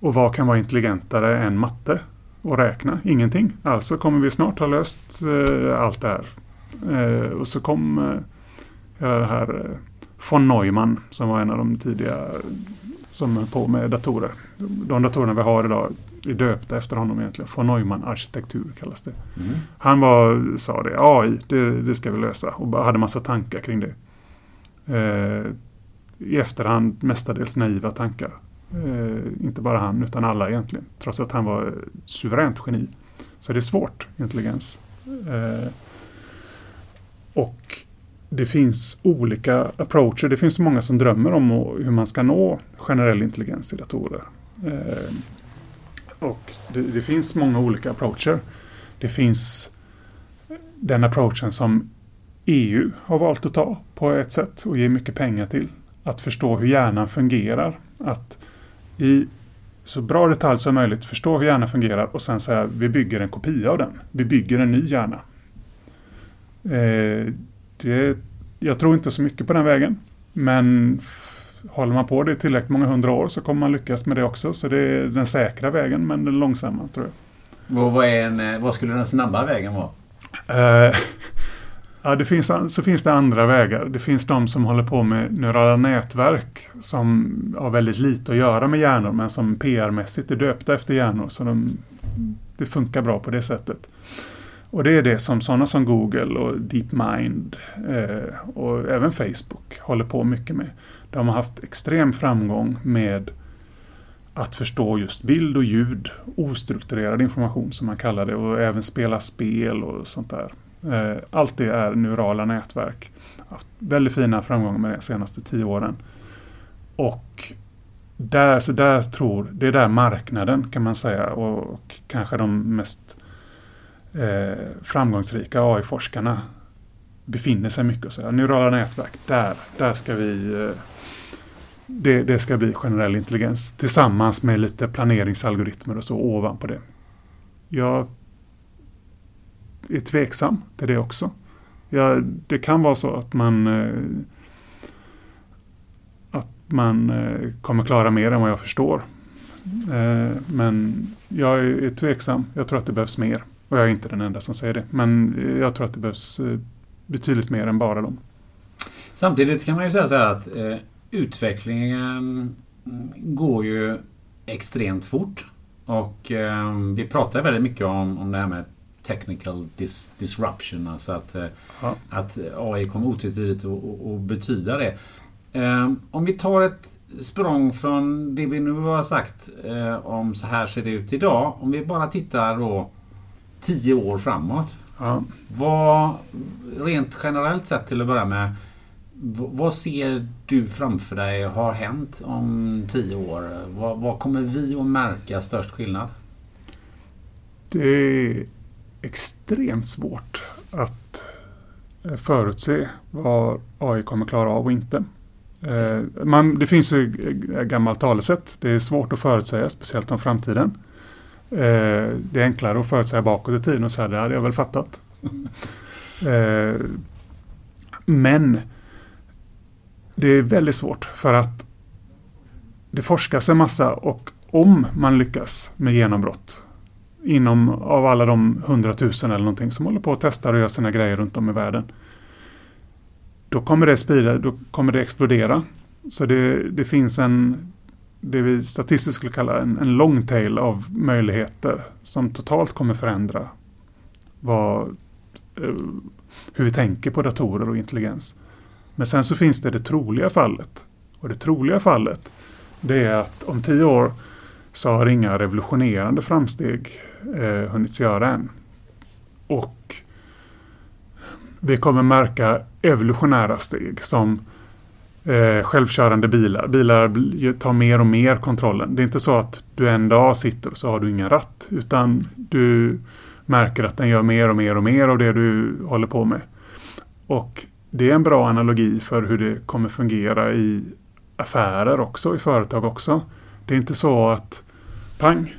Och vad kan vara intelligentare än matte och räkna? Ingenting. Alltså kommer vi snart ha löst eh, allt det här. Eh, och så kom eh, hela det här eh, von Neumann som var en av de tidiga som höll på med datorer. De datorerna vi har idag är döpta efter honom egentligen. Von Neumann arkitektur kallas det. Mm. Han var, sa det, AI, det, det ska vi lösa och hade massa tankar kring det. Eh, I efterhand mestadels naiva tankar. Eh, inte bara han utan alla egentligen. Trots att han var suveränt geni. Så det är svårt, intelligens. Eh, och det finns olika approacher. Det finns många som drömmer om hur man ska nå generell intelligens i datorer. Eh, och det, det, finns många olika approacher. Det finns den approachen som EU har valt att ta på ett sätt och ge mycket pengar till. Att förstå hur hjärnan fungerar. Att i så bra detalj som möjligt förstå hur hjärnan fungerar och sen säga vi bygger en kopia av den. Vi bygger en ny hjärna. Eh, det, jag tror inte så mycket på den vägen. Men håller man på det i tillräckligt många hundra år så kommer man lyckas med det också. Så det är den säkra vägen men den långsamma tror jag. Vad, vad, en, eh, vad skulle den snabba vägen vara? Eh, *laughs* ja, det finns, så finns det andra vägar. Det finns de som håller på med neurala nätverk som har väldigt lite att göra med hjärnor men som PR-mässigt är döpta efter hjärnor. Så de, det funkar bra på det sättet. Och det är det som sådana som Google och DeepMind eh, och även Facebook håller på mycket med. De har haft extrem framgång med att förstå just bild och ljud, ostrukturerad information som man kallar det och även spela spel och sånt där. Eh, allt det är neurala nätverk. Haft väldigt fina framgångar med det de senaste tio åren. Och där, så där tror, det är där marknaden kan man säga och, och kanske de mest eh, framgångsrika AI-forskarna befinner sig mycket. och Så neurala nätverk, där, där ska vi eh, det, det, ska bli generell intelligens tillsammans med lite planeringsalgoritmer och så ovanpå det. Jag är tveksam till det också. Ja, det kan vara så att man eh, att man eh, kommer klara mer än vad jag förstår. Eh, men jag är tveksam. Jag tror att det behövs mer. Och jag är inte den enda som säger det. Men jag tror att det behövs betydligt mer än bara dem. Samtidigt kan man ju säga så här att utvecklingen går ju extremt fort. Och eh, vi pratar väldigt mycket om, om det här med technical dis disruption. Alltså att, eh, ja. att AI kommer otvetydigt att betyda det. Eh, om vi tar ett språng från det vi nu har sagt eh, om så här ser det ut idag. Om vi bara tittar då tio år framåt. Ja. Vad, rent generellt sett till att börja med. Vad ser du framför dig har hänt om tio år? Vad, vad kommer vi att märka störst skillnad? Det är extremt svårt att eh, förutse vad AI kommer klara av och inte. Eh, man, det finns ju ett gammalt talesätt. Det är svårt att förutsäga, speciellt om framtiden. Eh, det är enklare att förutsäga bakåt i tiden och säga det hade jag väl fattat. *laughs* Men det är väldigt svårt för att det forskas en massa och om man lyckas med genombrott inom av alla de hundratusen eller någonting som håller på att testa och göra sina grejer runt om i världen. Då kommer det sprida, då kommer det explodera. Så det, det finns en, det vi statistiskt skulle kalla en, en long tail av möjligheter som totalt kommer förändra vad, eh, hur vi tänker på datorer och intelligens. Men sen så finns det det troliga fallet. Och det troliga fallet det är att om tio år så har inga revolutionerande framsteg eh, hunnits göra än. Och vi kommer märka evolutionära steg som eh, självkörande bilar. Bilar tar mer och mer kontrollen. Det är inte så att du en dag sitter och så har du ingen ratt utan du märker att den gör mer och mer och mer av det du håller på med. Och det är en bra analogi för hur det kommer fungera i affärer också, i företag också. Det är inte så att pang,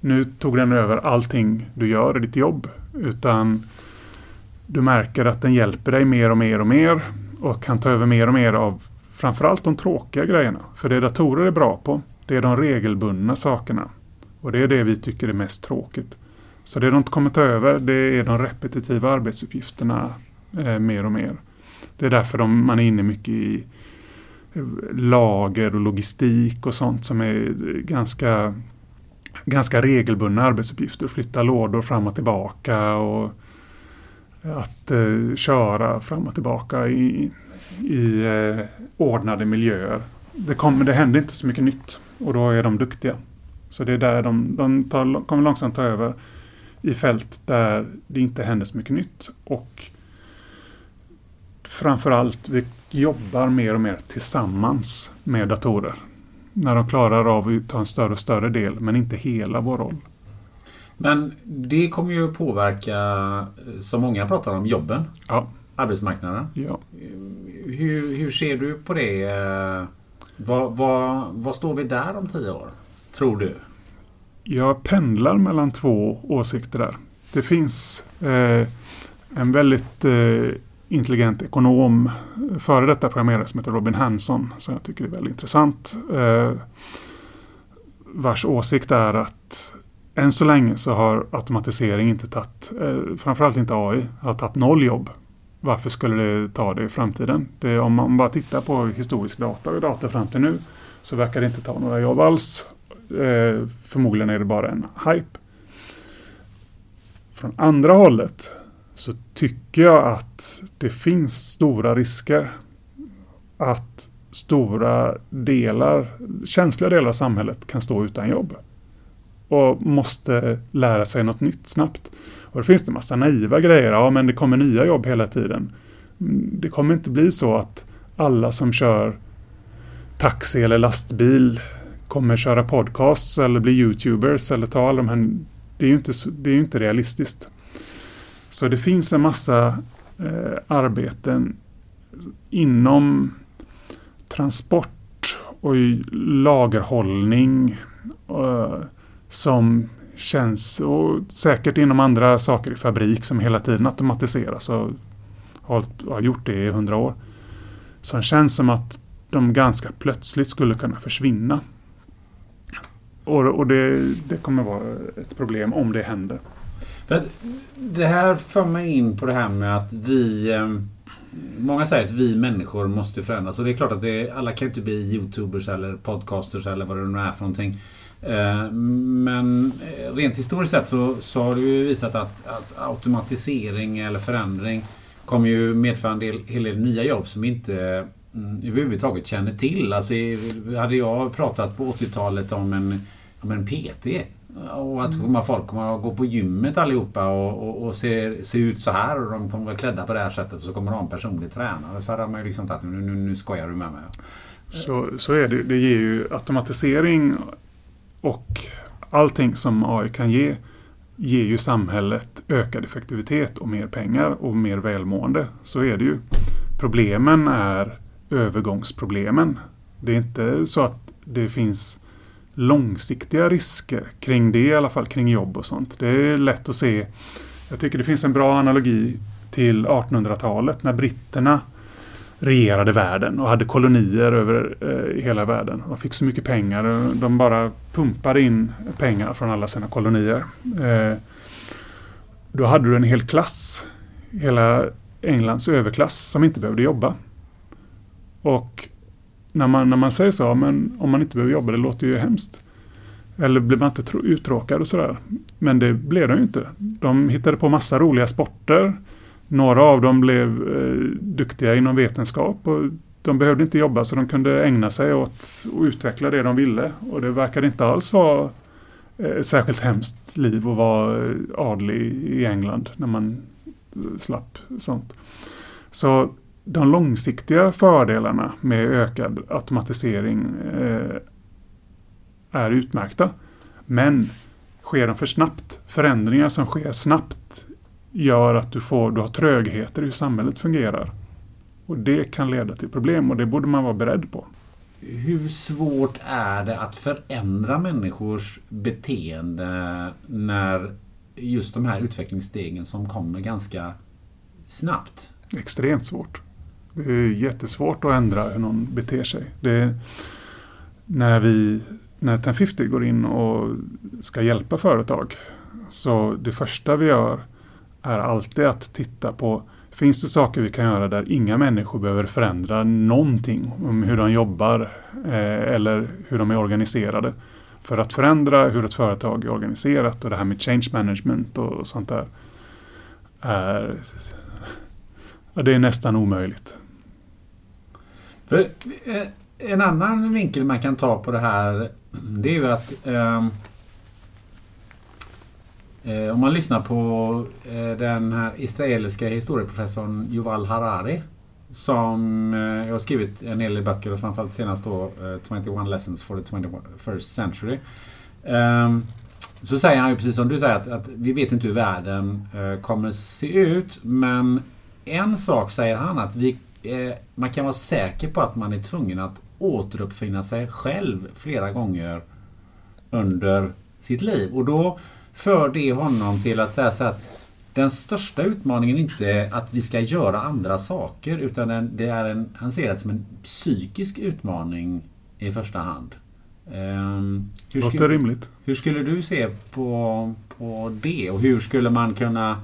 nu tog den över allting du gör i ditt jobb. Utan du märker att den hjälper dig mer och mer och mer och kan ta över mer och mer av framförallt de tråkiga grejerna. För det datorer är bra på, det är de regelbundna sakerna. Och det är det vi tycker är mest tråkigt. Så det de kommer ta över, det är de repetitiva arbetsuppgifterna eh, mer och mer. Det är därför de, man är inne mycket i eh, lager och logistik och sånt som är ganska, ganska regelbundna arbetsuppgifter. Flytta lådor fram och tillbaka och att eh, köra fram och tillbaka i, i eh, ordnade miljöer. Det, kommer, det händer inte så mycket nytt och då är de duktiga. Så det är där de, de tar, kommer långsamt ta över i fält där det inte händer så mycket nytt. Och framförallt, vi jobbar mer och mer tillsammans med datorer. När de klarar av att ta en större och större del, men inte hela vår roll. Men det kommer ju påverka, som många pratar om, jobben. Ja. Arbetsmarknaden. Ja. Hur, hur ser du på det? Vad, vad, vad står vi där om tio år? Tror du? Jag pendlar mellan två åsikter där. Det finns eh, en väldigt eh, intelligent ekonom, före detta programmerare som heter Robin Hanson, som jag tycker är väldigt intressant. Eh, vars åsikt är att än så länge så har automatisering inte tagit, eh, framförallt inte AI, har tagit noll jobb. Varför skulle det ta det i framtiden? Det, om man bara tittar på historisk data och data fram till nu så verkar det inte ta några jobb alls. Eh, förmodligen är det bara en hype. Från andra hållet så tycker jag att det finns stora risker att stora delar, känsliga delar av samhället kan stå utan jobb. Och måste lära sig något nytt snabbt. Och då finns det massa naiva grejer. Ja, men det kommer nya jobb hela tiden. Det kommer inte bli så att alla som kör taxi eller lastbil kommer köra podcasts eller bli YouTubers eller ta alla de här. Det är ju inte, det är inte realistiskt. Så det finns en massa eh, arbeten inom transport och lagerhållning eh, som känns, och säkert inom andra saker i fabrik som hela tiden automatiseras och har, har gjort det i hundra år. Som känns som att de ganska plötsligt skulle kunna försvinna. Och, och det, det kommer vara ett problem om det händer. Det här för mig in på det här med att vi eh, Många säger att vi människor måste förändras och det är klart att det, alla kan inte bli Youtubers eller podcasters eller vad det nu är för någonting. Eh, men eh, rent historiskt sett så, så har det ju visat att, att automatisering eller förändring kommer ju medföra en del, hel del nya jobb som inte mm, överhuvudtaget känner till. Alltså, hade jag pratat på 80-talet om en, om en PT och att mm. folk kommer att gå på gymmet allihopa och, och, och se, se ut så här och de kommer att vara klädda på det här sättet och så kommer de ha en personlig tränare. Så hade man ju liksom tagit, nu, nu, nu skojar du med mig. Så, så är det. Det ger ju automatisering och allting som AI kan ge ger ju samhället ökad effektivitet och mer pengar och mer välmående. Så är det ju. Problemen är övergångsproblemen. Det är inte så att det finns långsiktiga risker kring det, i alla fall kring jobb och sånt. Det är lätt att se. Jag tycker det finns en bra analogi till 1800-talet när britterna regerade världen och hade kolonier över eh, hela världen. De fick så mycket pengar. De bara pumpade in pengar från alla sina kolonier. Eh, då hade du en hel klass, hela Englands överklass, som inte behövde jobba. Och när man, när man säger så, men om man inte behöver jobba, det låter ju hemskt. Eller blir man inte uttråkad och sådär. Men det blev de ju inte. De hittade på massa roliga sporter. Några av dem blev eh, duktiga inom vetenskap och de behövde inte jobba så de kunde ägna sig åt att utveckla det de ville. Och det verkade inte alls vara eh, ett särskilt hemskt liv att vara eh, adlig i England när man eh, slapp sånt. Så de långsiktiga fördelarna med ökad automatisering eh, är utmärkta. Men sker de för snabbt, förändringar som sker snabbt gör att du, får, du har trögheter i hur samhället fungerar. Och det kan leda till problem och det borde man vara beredd på. Hur svårt är det att förändra människors beteende när just de här utvecklingsstegen som kommer ganska snabbt? Extremt svårt. Det är jättesvårt att ändra hur någon beter sig. Det när vi när 1050 går in och ska hjälpa företag så det första vi gör är alltid att titta på Finns det saker vi kan göra där inga människor behöver förändra någonting om hur de jobbar eh, eller hur de är organiserade? För att förändra hur ett företag är organiserat och det här med change management och sånt där är, ja, det är nästan omöjligt. För, eh, en annan vinkel man kan ta på det här det är ju att eh, Eh, om man lyssnar på eh, den här israeliska historieprofessorn Yuval Harari som eh, jag har skrivit en hel del böcker och framförallt senast då 21 Lessons for the 21st Century. Ehm, så säger han ju precis som du säger att, att vi vet inte hur världen kommer se ut men en sak säger han att vi, man kan vara säker på att man är tvungen att återuppfinna sig själv flera gånger under sitt liv. Och då för det honom till att säga så att den största utmaningen är inte att vi ska göra andra saker utan det är en, han ser det som en psykisk utmaning i första hand. Um, hur Låter skulle, rimligt. Hur skulle du se på, på det och hur skulle man kunna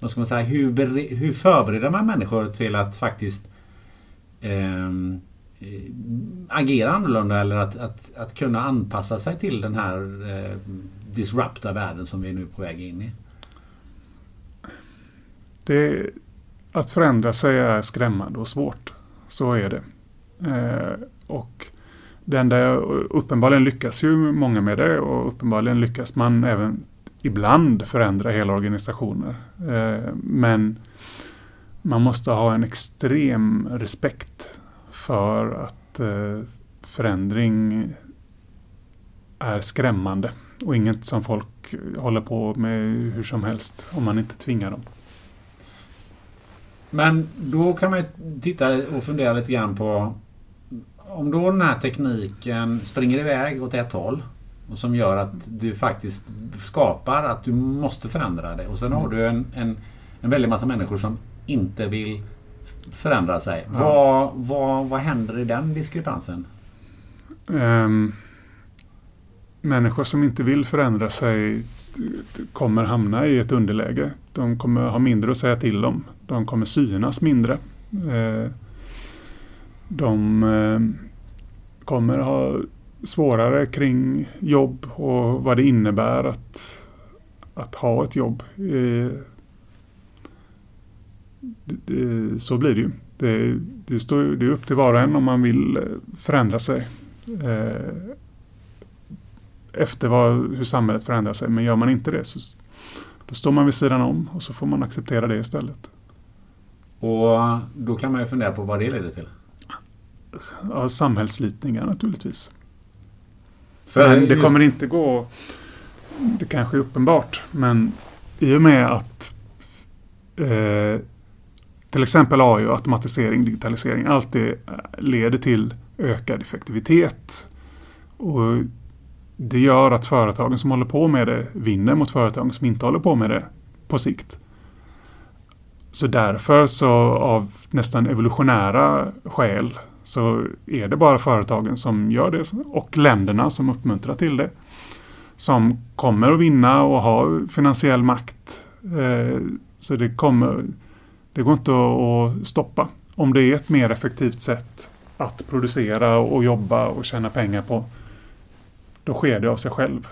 vad ska man säga, hur, hur förbereder man människor till att faktiskt um, agera annorlunda eller att, att, att kunna anpassa sig till den här eh, disrupta världen som vi är nu på väg in i? Det, att förändra sig är skrämmande och svårt. Så är det. Eh, och den där, uppenbarligen lyckas ju många med det och uppenbarligen lyckas man även ibland förändra hela organisationer. Eh, men man måste ha en extrem respekt för att eh, förändring är skrämmande och inget som folk håller på med hur som helst om man inte tvingar dem. Men då kan man titta och fundera lite grann på om då den här tekniken springer iväg åt ett håll och som gör att du faktiskt skapar att du måste förändra det och sen har du en, en, en väldig massa människor som inte vill förändra sig. Ja. Vad, vad, vad händer i den diskrepansen? Um, människor som inte vill förändra sig kommer hamna i ett underläge. De kommer ha mindre att säga till om. De kommer synas mindre. Eh, de eh, kommer ha svårare kring jobb och vad det innebär att, att ha ett jobb. Eh, så blir det ju. Det, det, står, det är upp till var och en om man vill förändra sig. Efter vad, hur samhället förändrar sig. Men gör man inte det så då står man vid sidan om och så får man acceptera det istället. Och då kan man ju fundera på vad det leder till. Ja, samhällsslitningar naturligtvis. För men det kommer inte gå, det kanske är uppenbart, men i och med att eh, till exempel AI och automatisering, digitalisering, allt det eh, leder till ökad effektivitet. Och det gör att företagen som håller på med det vinner mot företagen som inte håller på med det på sikt. Så därför så av nästan evolutionära skäl så är det bara företagen som gör det och länderna som uppmuntrar till det. Som kommer att vinna och ha finansiell makt. Eh, så det kommer det går inte att stoppa. Om det är ett mer effektivt sätt att producera och jobba och tjäna pengar på, då sker det av sig själv.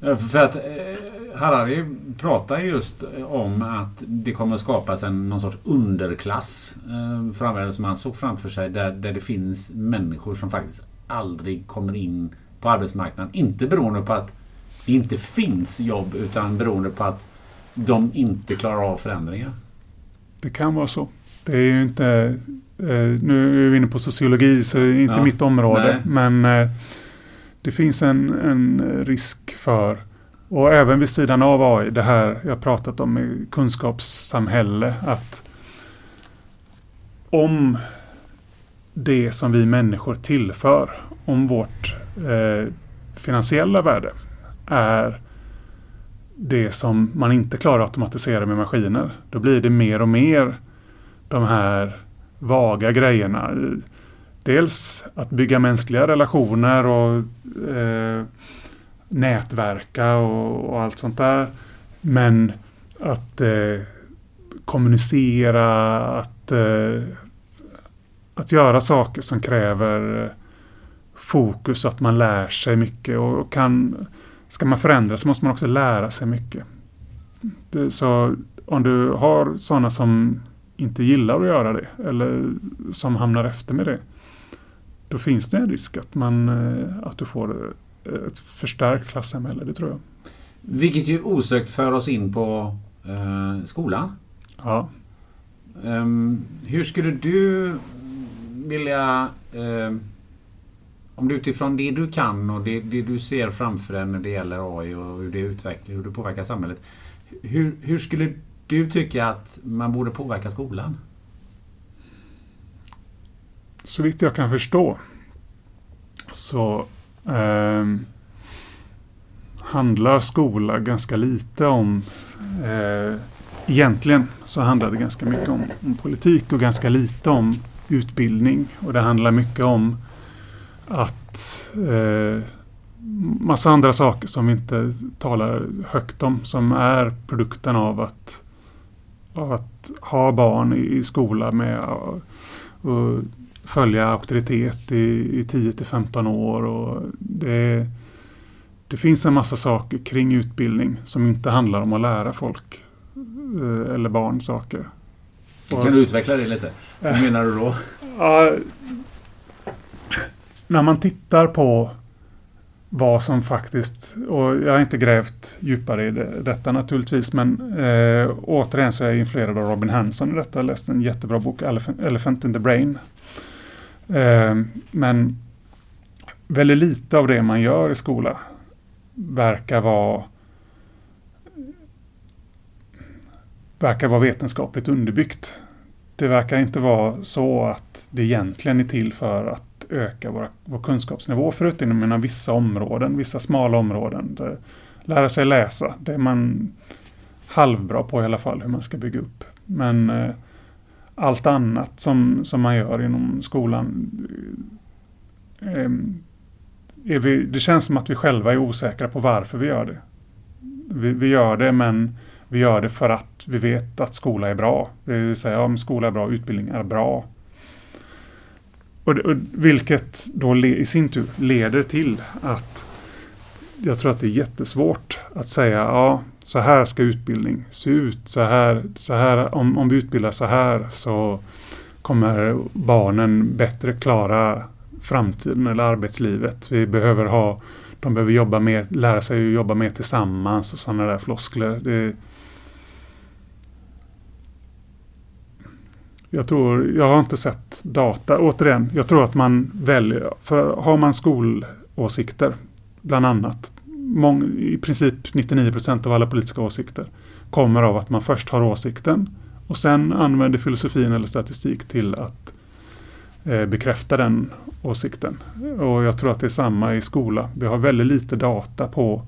För att eh, Harari pratar just om att det kommer att skapas en någon sorts underklass eh, framöver som han såg framför sig där, där det finns människor som faktiskt aldrig kommer in på arbetsmarknaden. Inte beroende på att det inte finns jobb utan beroende på att de inte klarar av förändringar. Det kan vara så. Det är ju inte, eh, nu är vi inne på sociologi så det är inte ja, mitt område. Nej. Men eh, det finns en, en risk för, och även vid sidan av AI, det här jag pratat om i kunskapssamhälle, att om det som vi människor tillför, om vårt eh, finansiella värde är det som man inte klarar att automatisera med maskiner. Då blir det mer och mer de här vaga grejerna. Dels att bygga mänskliga relationer och eh, nätverka och, och, allt sånt där. Men att eh, kommunicera, att, eh, att göra saker som kräver eh, fokus, att man lär sig mycket och kan, ska man förändras måste man också lära sig mycket. Det, så om du har sådana som inte gillar att göra det eller som hamnar efter med det. Då finns det en risk att, man, eh, att du får ett förstärkt klassamhälle, det tror jag. Vilket ju osökt för oss in på eh, skolan. Ja. Um, hur skulle du vilja eh, om du utifrån det du kan och det, det, du ser framför dig när det gäller AI och hur det utvecklar, hur det påverkar samhället. Hur, hur skulle du tycka att man borde påverka skolan? Så vitt jag kan förstå så eh, handlar skola ganska lite om eh, Egentligen så handlar det ganska mycket om, om, politik och ganska lite om utbildning. Och det handlar mycket om att eh, massa andra saker som vi inte talar högt om som är produkten av att, av att ha barn i, i skola med att följa auktoritet i, i 10 till 15 år. Och det, det finns en massa saker kring utbildning som inte handlar om att lära folk eh, eller barn saker. Kan du utveckla det lite? Vad menar du då? Ja, när man tittar på vad som faktiskt, och jag har inte grävt djupare i det, detta naturligtvis, men eh, återigen så är jag influerad av Robin Hanson i detta. Jag läste en jättebra bok, Elephant, Elephant in the Brain. Eh, men väldigt lite av det man gör i skola verkar vara verkar vara vetenskapligt underbyggt. Det verkar inte vara så att det egentligen är till för att öka våra, vår kunskapsnivå förutom inom vissa områden, vissa smala områden. Det, lära sig läsa, det är man halvbra på i alla fall hur man ska bygga upp. Men eh, allt annat som, som man gör inom skolan ehm, är vi, det känns som att vi själva är osäkra på varför vi gör det. Vi, vi, gör det men vi gör det för att vi vet att skola är bra. Det vill säga om skola är bra, utbildning är bra. Och, och, vilket då le, i sin tur leder till att jag tror att det är jättesvårt att säga ja, så här ska utbildning se ut. Så här, så här, om, om vi utbildar så här så kommer barnen bättre klara framtiden eller arbetslivet. Vi behöver ha, de behöver jobba med, lära sig att jobba mer tillsammans och sådana där floskler. Det, Jag tror, jag har inte sett data. Återigen, jag tror att man väljer, för har man skolåsikter, bland annat, mång, i princip 99 procent av alla politiska åsikter, kommer av att man först har åsikten och sen använder filosofin eller statistik till att eh, bekräfta den åsikten. Och jag tror att det är samma i skola. Vi har väldigt lite data på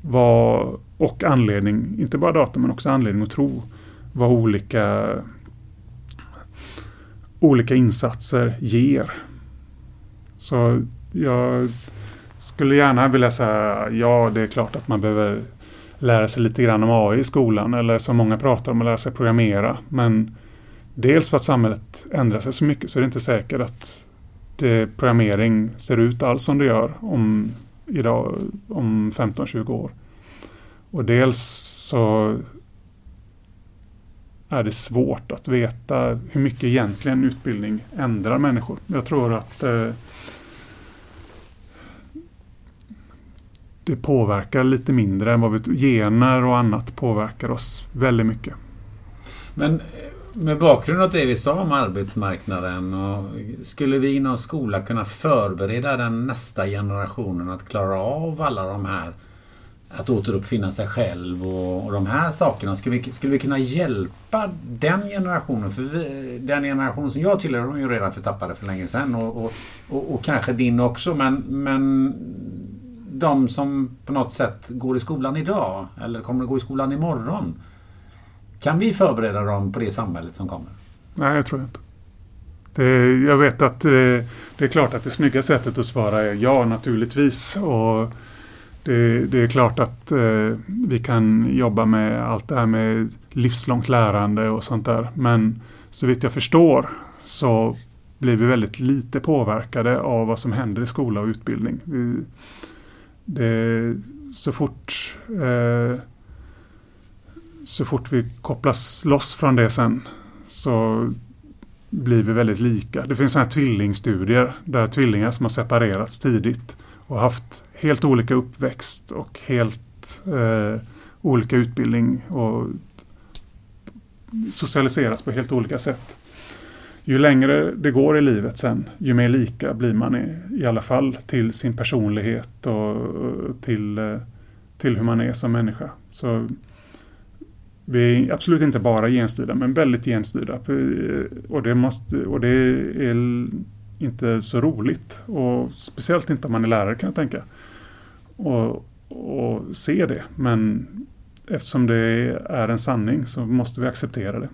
vad, och anledning, inte bara data men också anledning att tro vad olika olika insatser ger. Så jag skulle gärna vilja säga ja, det är klart att man behöver lära sig lite grann om AI i skolan eller som många pratar om att lära sig programmera. Men dels för att samhället ändrar sig så mycket så är det inte säkert att det, programmering ser ut alls som det gör om, idag, om 15-20 år. Och dels så är det svårt att veta hur mycket egentligen utbildning ändrar människor. Jag tror att eh, det påverkar lite mindre än vad vi Gener och annat påverkar oss väldigt mycket. Men med bakgrund av det vi sa om arbetsmarknaden och skulle vi inom skola kunna förbereda den nästa generationen att klara av alla de här att återuppfinna sig själv och, och de här sakerna. Skulle vi, skulle vi kunna hjälpa den generationen? För vi, den generationen som jag tillhör, de är ju redan förtappade för länge sedan. Och, och, och, och, kanske din också. Men, men de som på något sätt går i skolan idag eller kommer att gå i skolan imorgon. Kan vi förbereda dem på det samhället som kommer? Nej, jag tror inte. Det, jag vet att det, det, är klart att det snygga sättet att svara är ja, naturligtvis. Och Det, det, är klart att eh, vi kan jobba med allt det här med livslångt lärande och sånt där. Men så vitt jag förstår så blir vi väldigt lite påverkade av vad som händer i skola och utbildning. Vi, det, så fort eh, så fort vi kopplas loss från det sen så blir vi väldigt lika. Det finns sådana här tvillingstudier där tvillingar som har separerats tidigt och haft helt olika uppväxt och helt eh, olika utbildning och socialiseras på helt olika sätt. Ju längre det går i livet sen, ju mer lika blir man i, i alla fall till sin personlighet och till, eh, till hur man är som människa. Så vi är absolut inte bara genstyrda, men väldigt genstyrda. Eh, och det, måste, och det är inte så roligt. Och speciellt inte om man är lärare kan jag tänka. Och, och se det. Men eftersom det är en sanning så måste vi acceptera det.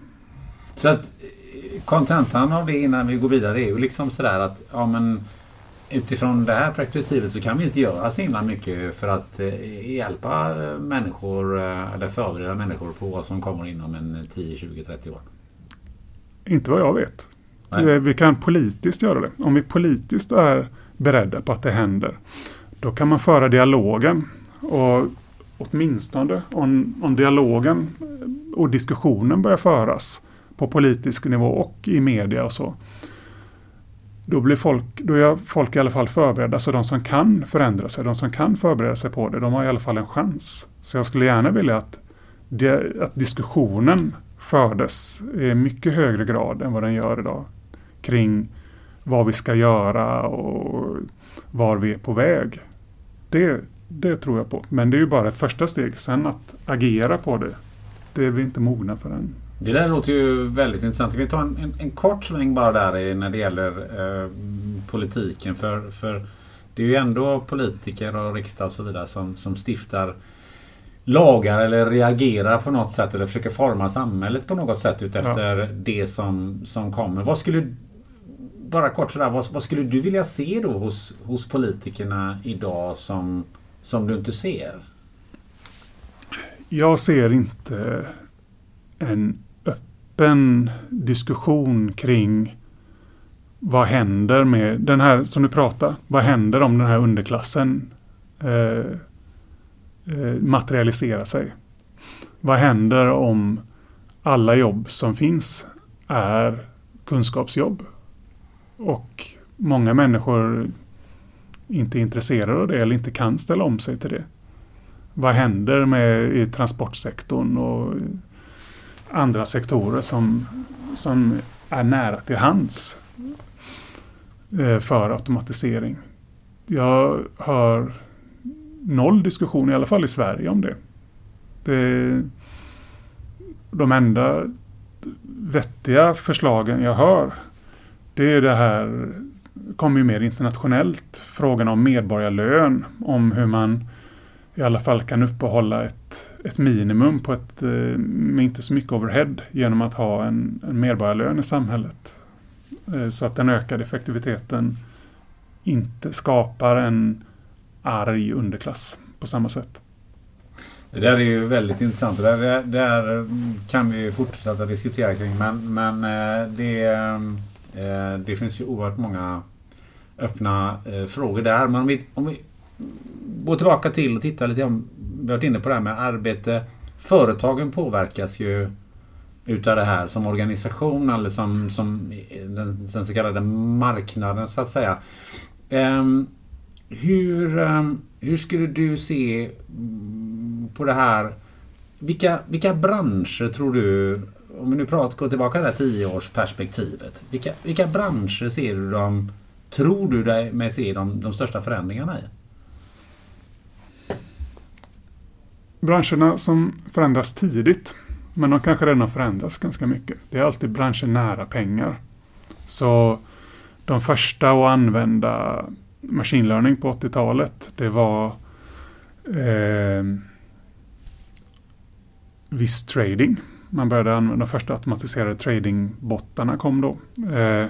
Så att kontentan av det innan vi går vidare är ju liksom sådär att ja men utifrån det här perspektivet så kan vi inte göra så himla mycket för att eh, hjälpa människor eh, eller förbereda människor på vad som kommer inom en 10, 20, 30 år. Inte vad jag vet. Nej. Vi kan politiskt göra det. Om vi politiskt är beredda på att det händer, då kan man föra dialogen. Och åtminstone om, om dialogen och diskussionen börjar föras på politisk nivå och i media och så. Då, blir folk, då är folk i alla fall förberedda. Så de som kan förändra sig, de som kan förbereda sig på det, de har i alla fall en chans. Så jag skulle gärna vilja att, det, att diskussionen fördes i mycket högre grad än vad den gör idag. Kring vad vi ska göra och var vi är på väg. Det, det tror jag på. Men det är ju bara ett första steg. Sen att agera på det, det är vi inte mogna för än. Det där låter ju väldigt intressant. Vi tar en, en, en kort sväng bara där när det gäller eh, politiken. För, för det är ju ändå politiker och riksdag och så vidare som, som stiftar lagar eller reagerar på något sätt eller försöker forma samhället på något sätt utefter ja. det som, som kommer. Vad skulle bara kort sådär, vad, vad, skulle du vilja se då hos, hos politikerna idag som, som du inte ser? Jag ser inte en öppen diskussion kring vad händer med den här som du pratar. Vad händer om den här underklassen eh, eh, materialiserar sig? Vad händer om alla jobb som finns är kunskapsjobb? Och många människor inte är intresserade av det eller inte kan ställa om sig till det. Vad händer med i transportsektorn och andra sektorer som, som är nära till hands eh, för automatisering. Jag hör noll diskussion, i alla fall i Sverige, om det. det de enda vettiga förslagen jag hör, det är det här, kommer ju mer internationellt, frågan om medborgarlön, om hur man i alla fall kan uppehålla ett ett minimum på ett, eh, med inte så mycket overhead genom att ha en, en medborgarlön i samhället. Eh, så att den ökade effektiviteten inte skapar en arg underklass på samma sätt. Det där är ju väldigt intressant. Det där, det där eh, kan vi fortsätta diskutera kring. Men, men det, det finns ju oerhört många öppna frågor där. Men om vi, om vi Gå tillbaka till och titta lite om vi har varit inne på det här med arbete. Företagen påverkas ju utav det här som organisation eller som, som den, den så kallade marknaden så att säga. Um, hur, um, hur skulle du se mm, på det här? Vilka, vilka branscher tror du, om vi nu pratar, går tillbaka till det här tioårsperspektivet. Vilka, vilka branscher ser du dem, tror du dig med se de, de största förändringarna i? Branscherna som förändras tidigt, men de kanske redan har förändrats ganska mycket. Det är alltid branscher nära pengar. Så de första att använda machine learning på 80-talet, det var eh, viss trading. Man började använda de första automatiserade tradingbottarna kom då. Eh,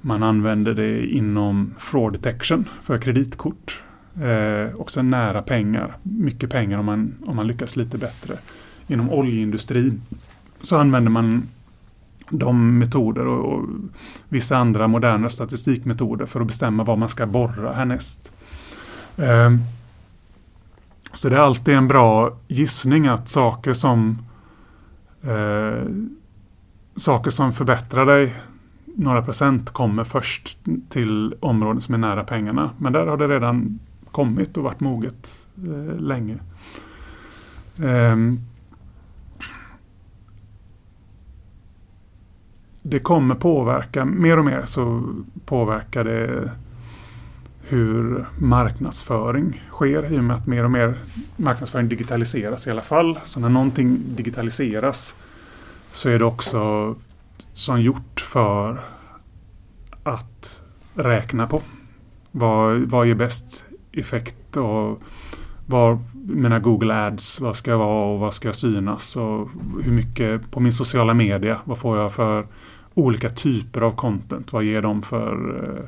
man använde det inom fraud detection för kreditkort. Eh, också nära pengar. Mycket pengar om man, om man lyckas lite bättre. Inom oljeindustrin så använder man de metoder och, och, vissa andra moderna statistikmetoder för att bestämma vad man ska borra härnäst. Eh, så det är alltid en bra gissning att saker som eh, saker som förbättrar dig några procent kommer först till områden som är nära pengarna. Men där har det redan kommit och varit moget eh, länge. Eh, det kommer påverka, mer och mer så påverkar det hur marknadsföring sker i och med att mer och mer marknadsföring digitaliseras i alla fall. Så när någonting digitaliseras så är det också som gjort för att räkna på. Vad, vad ger bäst effekt och var mina Google Ads, vad ska jag vara och vad ska jag synas och hur mycket på min sociala media, vad får jag för olika typer av content, vad ger de för eh,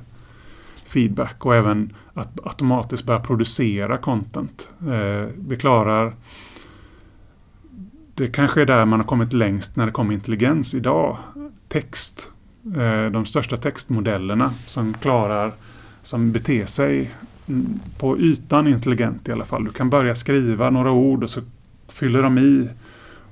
feedback och även att automatiskt börja producera content. Eh, vi klarar det kanske är där man har kommit längst när det kommer intelligens idag. Text. Eh, de största textmodellerna som klarar, som beter sig Mm, på ytan intelligent i alla fall. Du kan börja skriva några ord och så fyller de i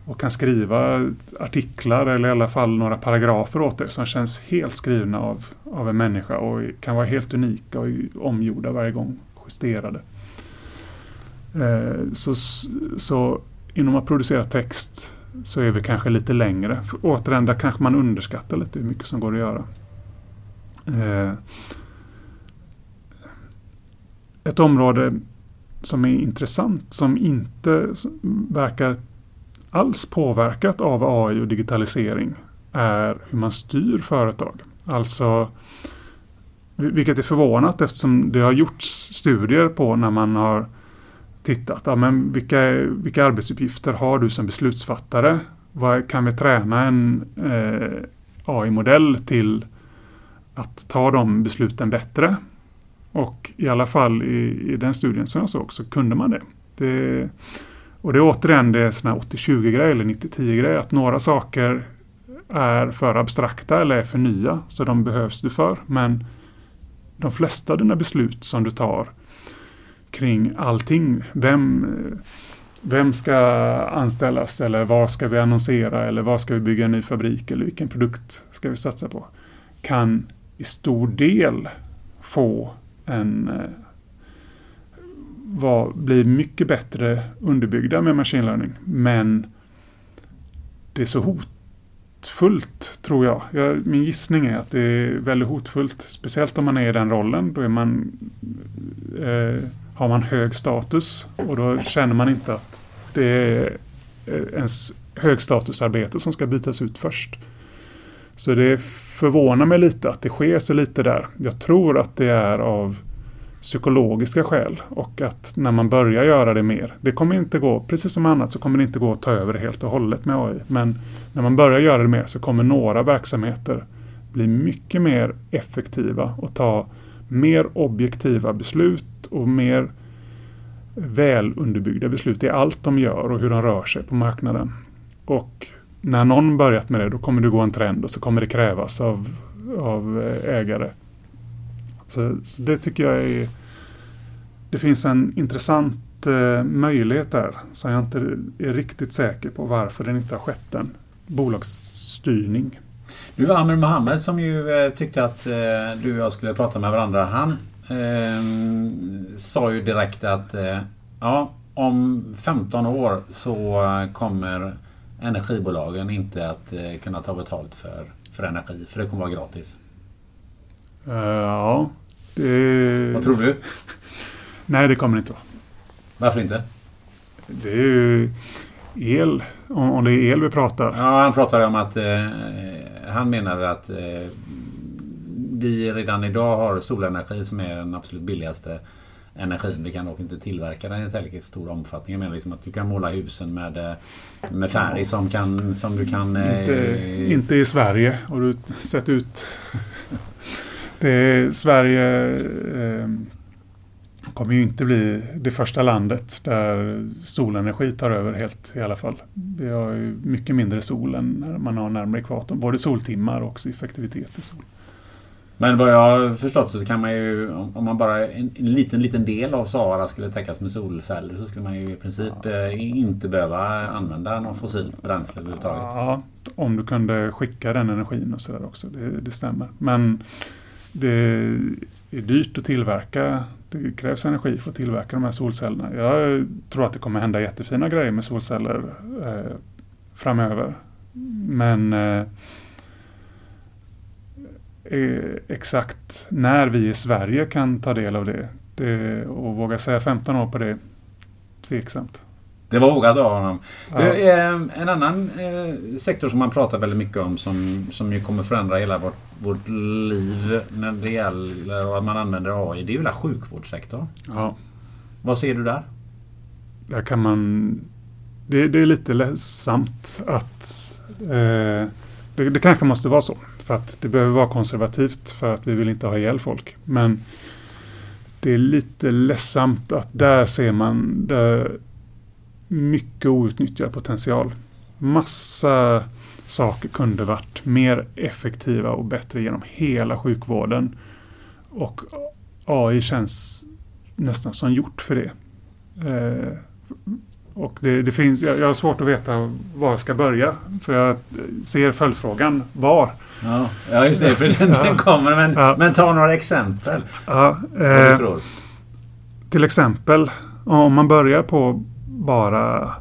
och kan skriva artiklar eller i alla fall några paragrafer åt dig som känns helt skrivna av, av en människa och kan vara helt unika och omgjorda varje gång, justerade. Eh, så, så inom att producera text så är vi kanske lite längre. För återigen, där kanske man underskattar lite hur mycket som går att göra. Eh, ett område som är intressant, som inte verkar alls påverkat av AI och digitalisering, är hur man styr företag. Alltså, vilket är förvånat eftersom det har gjorts studier på när man har tittat. Ja, men vilka, vilka arbetsuppgifter har du som beslutsfattare? Vad, kan vi träna en eh, AI-modell till att ta de besluten bättre? Och i alla fall i, i den studien som jag såg så kunde man det. det och det är återigen det sån här 80-20 grej eller 90-10 grej att några saker är för abstrakta eller är för nya så de behövs du för. Men de flesta av dina beslut som du tar kring allting. Vem, vem ska anställas eller var ska vi annonsera eller var ska vi bygga en ny fabrik eller vilken produkt ska vi satsa på? Kan i stor del få en eh, var, bli mycket bättre underbyggda med machine learning. Men det är så hotfullt tror jag. jag. Min gissning är att det är väldigt hotfullt. Speciellt om man är i den rollen. Då är man eh, har man hög status och då känner man inte att det är eh, ens högstatusarbete som ska bytas ut först. Så det förvånar mig lite att det sker så lite där. Jag tror att det är av psykologiska skäl och att när man börjar göra det mer, det kommer inte gå, precis som annat så kommer det inte gå att ta över det helt och hållet med AI. Men när man börjar göra det mer så kommer några verksamheter bli mycket mer effektiva och ta mer objektiva beslut och mer väl underbyggda beslut i allt de gör och hur de rör sig på marknaden. Och när någon börjat med det då kommer det gå en trend och så kommer det krävas av, av eh, ägare. Så, så det tycker jag är Det finns en intressant eh, möjlighet där som jag inte är riktigt säker på varför den inte har skett än. Bolagsstyrning. Du Amir Mohammed som ju eh, tyckte att eh, du och jag skulle prata med varandra. Han eh, sa ju direkt att eh, ja, om 15 år så kommer energibolagen inte att eh, kunna ta betalt för, för energi. För det kommer vara gratis. Uh, ja. Det... Vad tror du? *laughs* Nej, det kommer det inte vara. Varför inte? Det är ju el. Om, om det är el vi pratar. Ja, han pratar om att eh, han menar att eh, vi redan idag har solenergi som är den absolut billigaste energin. Vi kan dock inte tillverka den i tillräckligt stor omfattning. Menar liksom att du kan måla husen med, eh, med färg som, kan, som du kan... Inte, eh, inte i Sverige har du sett ut. *laughs* det är Sverige... Eh, kommer ju inte bli det första landet där solenergi tar över helt i alla fall. Vi har ju mycket mindre sol än när man har närmare ekvatorn. Både soltimmar och effektivitet i sol. Men vad jag har förstått så kan man ju om man bara en, en liten liten del av Sahara skulle täckas med solceller så skulle man ju i princip ja. Eh, inte behöva använda någon fossilt bränsle överhuvudtaget. Ja, om du kunde skicka den energin och sådär också. Det, det stämmer. Men det är dyrt att tillverka. Det krävs energi för att tillverka de här solcellerna. Jag tror att det kommer hända jättefina grejer med solceller eh, framöver. Men Eh, exakt när vi i Sverige kan ta del av det, det och våga säga 15 år på det, tveksamt. Det var vågat av honom. Ja. Eh, en annan eh, sektor som man pratar väldigt mycket om som, som ju kommer förändra hela vårt, vårt liv när det gäller att man använder AI. Det är ju hela sjukvårdssektorn. Ja. Vad ser du där? Där kan man... Det, det är lite ledsamt att... Eh, det, det kanske måste vara så. För att det behöver vara konservativt för att vi vill inte ha ihjäl folk. Men det är lite ledsamt att där ser man där mycket outnyttjad potential. Massa saker kunde varit mer effektiva och bättre genom hela sjukvården. Och AI känns nästan som gjort för det. Eh, och det, det, finns, jag, jag har svårt att veta var jag ska börja. För jag ser följdfrågan var. Ja, ja just det. För den, ja. den kommer. Men, ja. men ta några exempel. Ja, eh, tror. Till exempel om man börjar på bara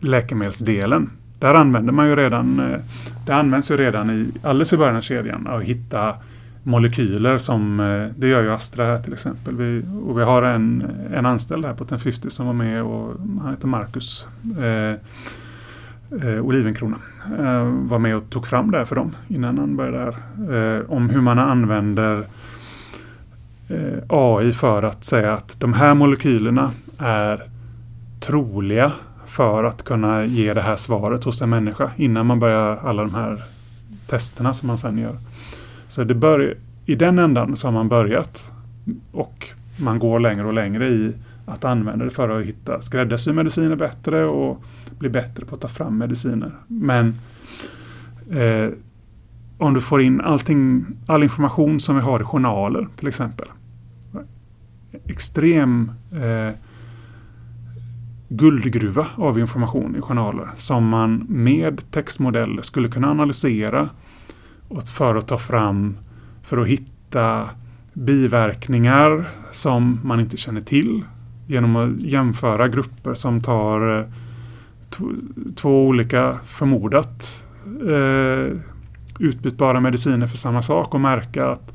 läkemedelsdelen. Där använder man ju redan, eh, det används ju redan i, alldeles i början av kedjan att hitta molekyler som, eh, det gör ju Astra här till exempel. Vi, och vi har en, en anställd här på 1050 som var med och han heter Marcus. Eh, eh, Olivenkrona. Eh, var med och tog fram det för dem innan han började här. Eh, om hur man använder eh, AI för att säga att de här molekylerna är troliga för att kunna ge det här svaret hos en människa innan man börjar alla de här testerna som man sen gör. Så det bör, i den ändan så har man börjat och man går längre och längre i att använda det för att hitta skräddarsy mediciner bättre och bli bättre på att ta fram mediciner. Men eh, om du får in allting, all information som vi har i journaler till exempel. Extrem eh, guldgruva av information i journaler som man med textmodeller skulle kunna analysera för att ta fram, för att hitta biverkningar som man inte känner till genom att jämföra grupper som tar eh, två olika förmodat eh, utbytbara mediciner för samma sak och märka att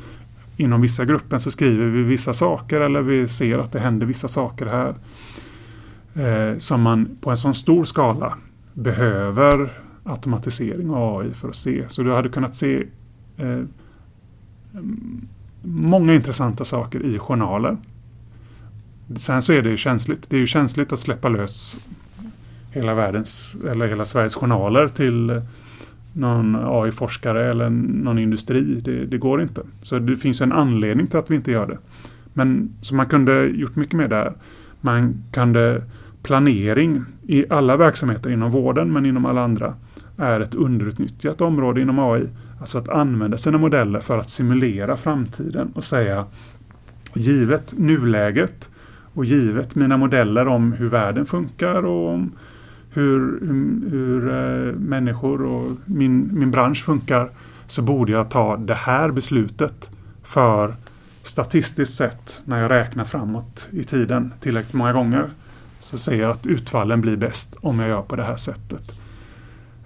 inom vissa gruppen så skriver vi vissa saker eller vi ser att det händer vissa saker här. Eh, som man på en sån stor skala behöver automatisering och AI för att se. Så du hade kunnat se eh, mm, många intressanta saker i journaler. Sen så är det ju känsligt. Det är ju känsligt att släppa lös hela världens eller hela Sveriges journaler till någon AI-forskare eller någon industri. Det, det, går inte. Så det finns en anledning till att vi inte gör det. Men så man kunde gjort mycket mer där. Man kunde planering i alla verksamheter inom vården men inom alla andra är ett underutnyttjat område inom AI. Alltså att använda sina modeller för att simulera framtiden och säga givet nuläget och givet mina modeller om hur världen funkar och om hur, hur, hur eh, människor och min, min bransch funkar så borde jag ta det här beslutet för statistiskt sett när jag räknar framåt i tiden tillräckligt många gånger så ser jag att utfallen blir bäst om jag gör på det här sättet.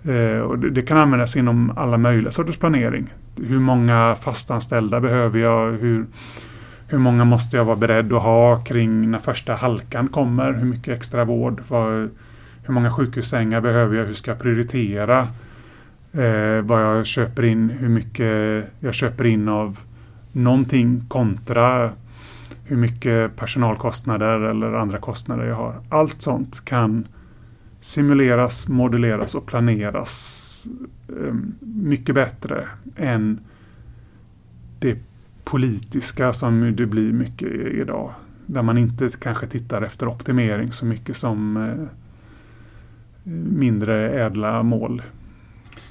Eh, och det, det, kan användas inom alla möjliga sorters planering. Hur många fastanställda behöver jag? Hur, hur många måste jag vara beredd att ha kring när första halkan kommer? Hur mycket extra vård? Vad, hur många sjukhussängar behöver jag? Hur ska jag prioritera? Eh, vad jag köper in, hur mycket jag köper in av någonting kontra hur mycket personalkostnader eller andra kostnader jag har. Allt sånt kan simuleras, modelleras och planeras eh, mycket bättre än det politiska som det blir mycket idag. Där man inte kanske tittar efter optimering så mycket som eh, mindre ädla mål.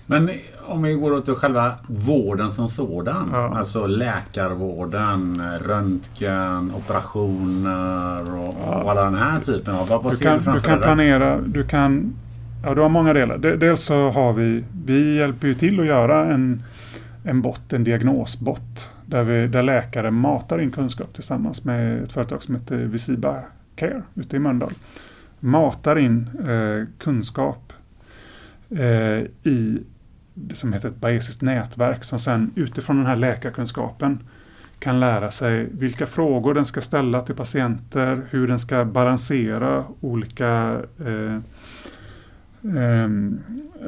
Men om vi går åt själva vården som sådan. Ja. Alltså läkarvården, röntgen, operationer och, Ja. och alla den här typen av. Vad, vad Du kan, du kan planera, du kan... Ja, du har många delar. De- Dels så har vi, vi hjälper ju till att göra en, en bot, en diagnosbot. Där, vi, där läkare matar in kunskap tillsammans med ett företag som heter Visiba Care ute i Mölndal. Matar in eh, kunskap eh, i det som heter ett bayesiskt nätverk som sen utifrån den här läkarkunskapen kan lära sig vilka frågor den ska ställa till patienter, hur den ska balansera olika, eh, ehm,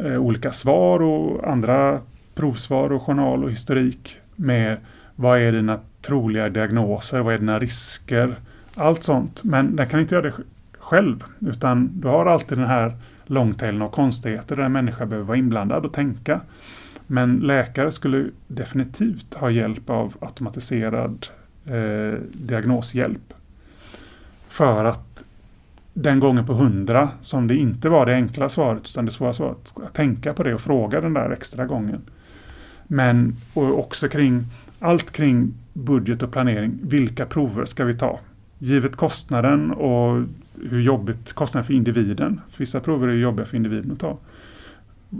eh, olika svar och andra provsvar och journal och historik med vad är dina troliga diagnoser, vad är dina risker, allt sånt. Men den kan inte göra det själv utan du har alltid den här långtailen av konstigheter där en människa behöver vara inblandad och tänka. Men läkare skulle definitivt ha hjälp av automatiserad eh, diagnoshjälp. För att den gången på hundra som det inte var det enkla svaret utan det svåra svaret, att tänka på det och fråga den där extra gången. Men och också kring allt kring budget och planering. Vilka prover ska vi ta? Givet kostnaden och hur jobbigt kostnaden för individen. För vissa prover är jobbiga för individen att ta.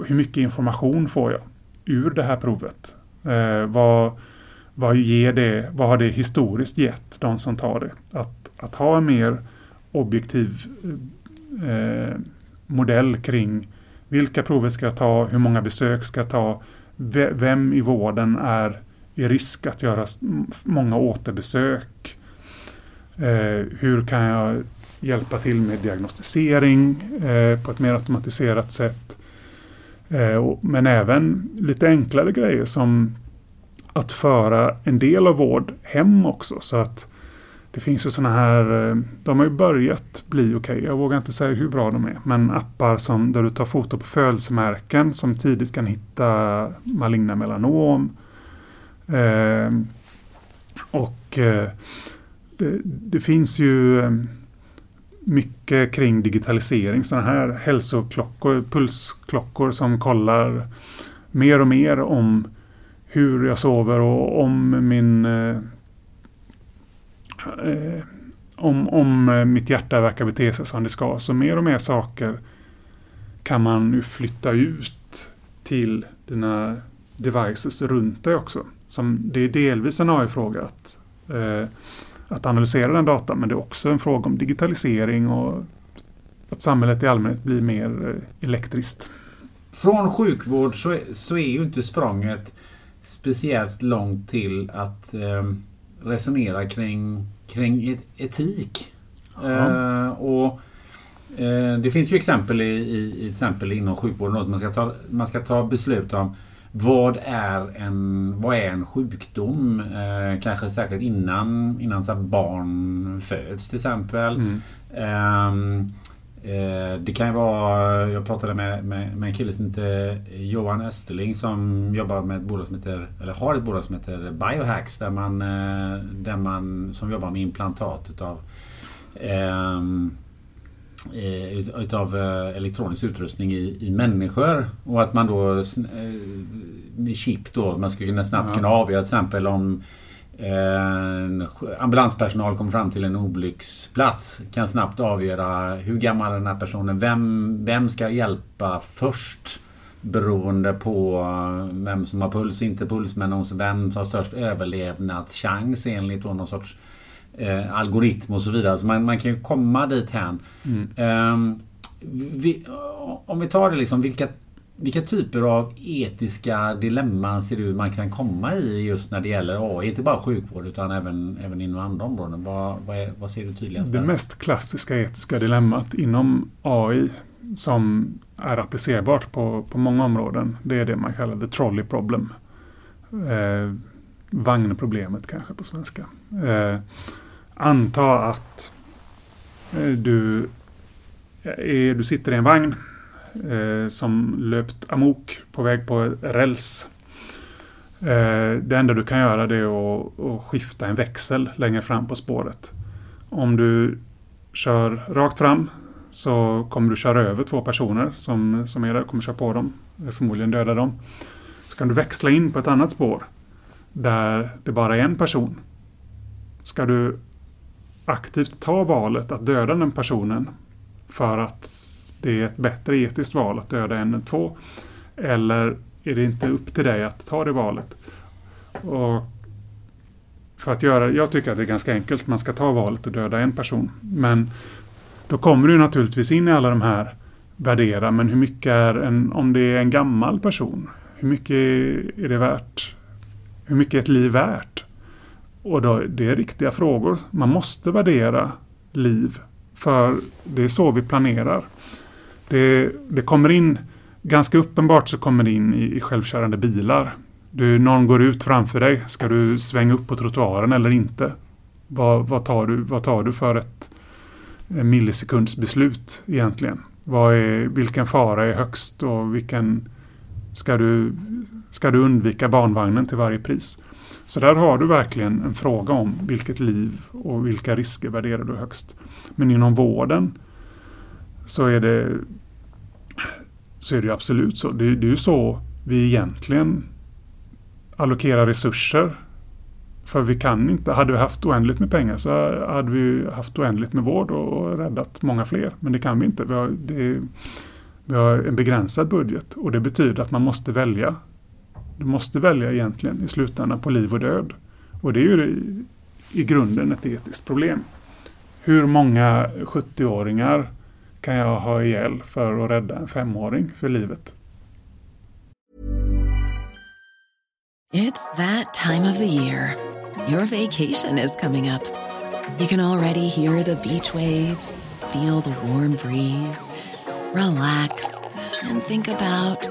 Hur mycket information får jag ur det här provet? Eh, vad, vad ger det? Vad har det historiskt gett de som tar det? Att, att ha en mer objektiv eh, modell kring vilka prover ska jag ta? Hur många besök ska jag ta? Vem i vården är i risk att göra många återbesök? Eh, hur kan jag hjälpa till med diagnostisering eh, på ett mer automatiserat sätt? Eh, och, men även lite enklare grejer som att föra en del av vård hem också. Så att det finns ju sådana här, eh, de har ju börjat bli okej, jag vågar inte säga hur bra de är, men appar som där du tar foto på födelsemärken som tidigt kan hitta maligna melanom. Eh, och eh, det, det finns ju eh, mycket kring digitalisering, sådana här hälsoklockor, pulsklockor som kollar mer och mer om hur jag sover och om min eh, eh om, om eh, mitt hjärta verkar bete sig som det ska. Så mer och mer saker kan man nu flytta ut till dina devices runt dig också. Som, det är delvis en AI-fråga eh, att analysera den datan men det är också en fråga om digitalisering och att samhället i allmänhet blir mer eh, elektriskt. Från sjukvård så är, så är ju inte språnget speciellt långt till att eh, resonera kring, kring et- etik. Eh, och eh, Det finns ju exempel, i, i, i exempel inom sjukvården att man ska, ta, man ska ta beslut om vad är en, vad är en sjukdom? Eh, kanske särskilt innan, innan så barn föds till exempel. Mm. Ehm, eh, det kan ju vara, jag pratade med, med, med en kille som heter Johan Österling som jobbar med ett bolag som heter, eller har ett bolag som heter Biohacks där man, eh, där man som jobbar med implantat utav ehm, eh, utav eh, elektronisk utrustning i, i människor. Och att man då eh, med chip då, man skulle kunna snabbt kunna avgöra till exempel om en ambulanspersonal kommer fram till en olycksplats kan snabbt avgöra hur gammal den här personen, vem, vem ska hjälpa först beroende på vem som har puls inte puls men vem som har störst överlevnadschans enligt någon sorts eh, algoritm och så vidare. Så man, man kan ju komma dit hän. Mm. Ehm, vi, om vi tar det liksom, vilka, vilka typer av etiska dilemman ser du man kan komma i just när det gäller AI? Inte bara sjukvård utan även, även inom andra områden. Vad, vad, är, vad ser du tydligast Det där? mest klassiska etiska dilemmat inom AI som är applicerbart på, på många områden det är det man kallar the trolley problem. Eh, vagnproblemet kanske på svenska. Eh, anta att eh, du, är, du sitter i en vagn eh, som löpt amok på väg på räls. Eh, det enda du kan göra det är att, att skifta en växel längre fram på spåret. Om du kör rakt fram så kommer du köra över två personer som, som är där, kommer köra på dem, eh, förmodligen döda dem. Så kan du växla in på ett annat spår där det bara är en person. Ska du aktivt ta valet att döda den personen för att det är ett bättre etiskt val att döda en än två? Eller är det inte upp till dig att ta det valet? Och för att göra, jag tycker att det är ganska enkelt. Man ska ta valet att döda en person. Men då kommer du naturligtvis in i alla de här värdera, men hur mycket är en, om det är en gammal person, hur mycket är det värt? Hur mycket är ett liv värt? Och då, det är riktiga frågor. Man måste värdera liv, för det är så vi planerar. Det, det kommer in, ganska uppenbart så kommer det in i, i självkörande bilar. Du, någon går ut framför dig. Ska du svänga upp på trottoaren eller inte? Vad, vad, tar, du, vad tar du för ett eh, millisekundsbeslut egentligen? Vad är, vilken fara är högst och vilken ska du, ska du undvika barnvagnen till varje pris? Så där har du verkligen en fråga om vilket liv och vilka risker värderar du högst. Men inom vården så är det så är det absolut så. Det, det är ju så vi egentligen allokerar resurser. För vi kan inte, hade vi haft oändligt med pengar så hade vi haft oändligt med vård och räddat många fler. Men det kan vi inte. Vi har, det, vi har en begränsad budget och det betyder att man måste välja. Du måste välja egentligen i slutändan på liv och död. Och det är ju i, grunden ett etiskt problem. Hur många 70-åringar kan jag ha ihjäl för att rädda en femåring för livet? It's that time of the year. Your vacation is coming up. You can already hear the beach waves, feel the warm breeze, relax, and think about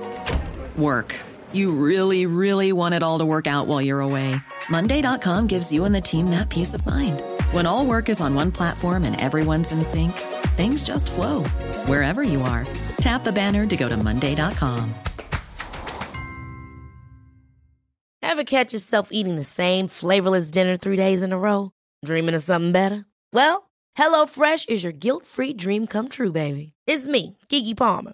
work. You really, really want it all to work out while you're away. Monday.com gives you and the team that peace of mind. When all work is on one platform and everyone's in sync, things just flow wherever you are. Tap the banner to go to Monday.com. Ever catch yourself eating the same flavorless dinner three days in a row? Dreaming of something better? Well, HelloFresh is your guilt free dream come true, baby. It's me, Gigi Palmer.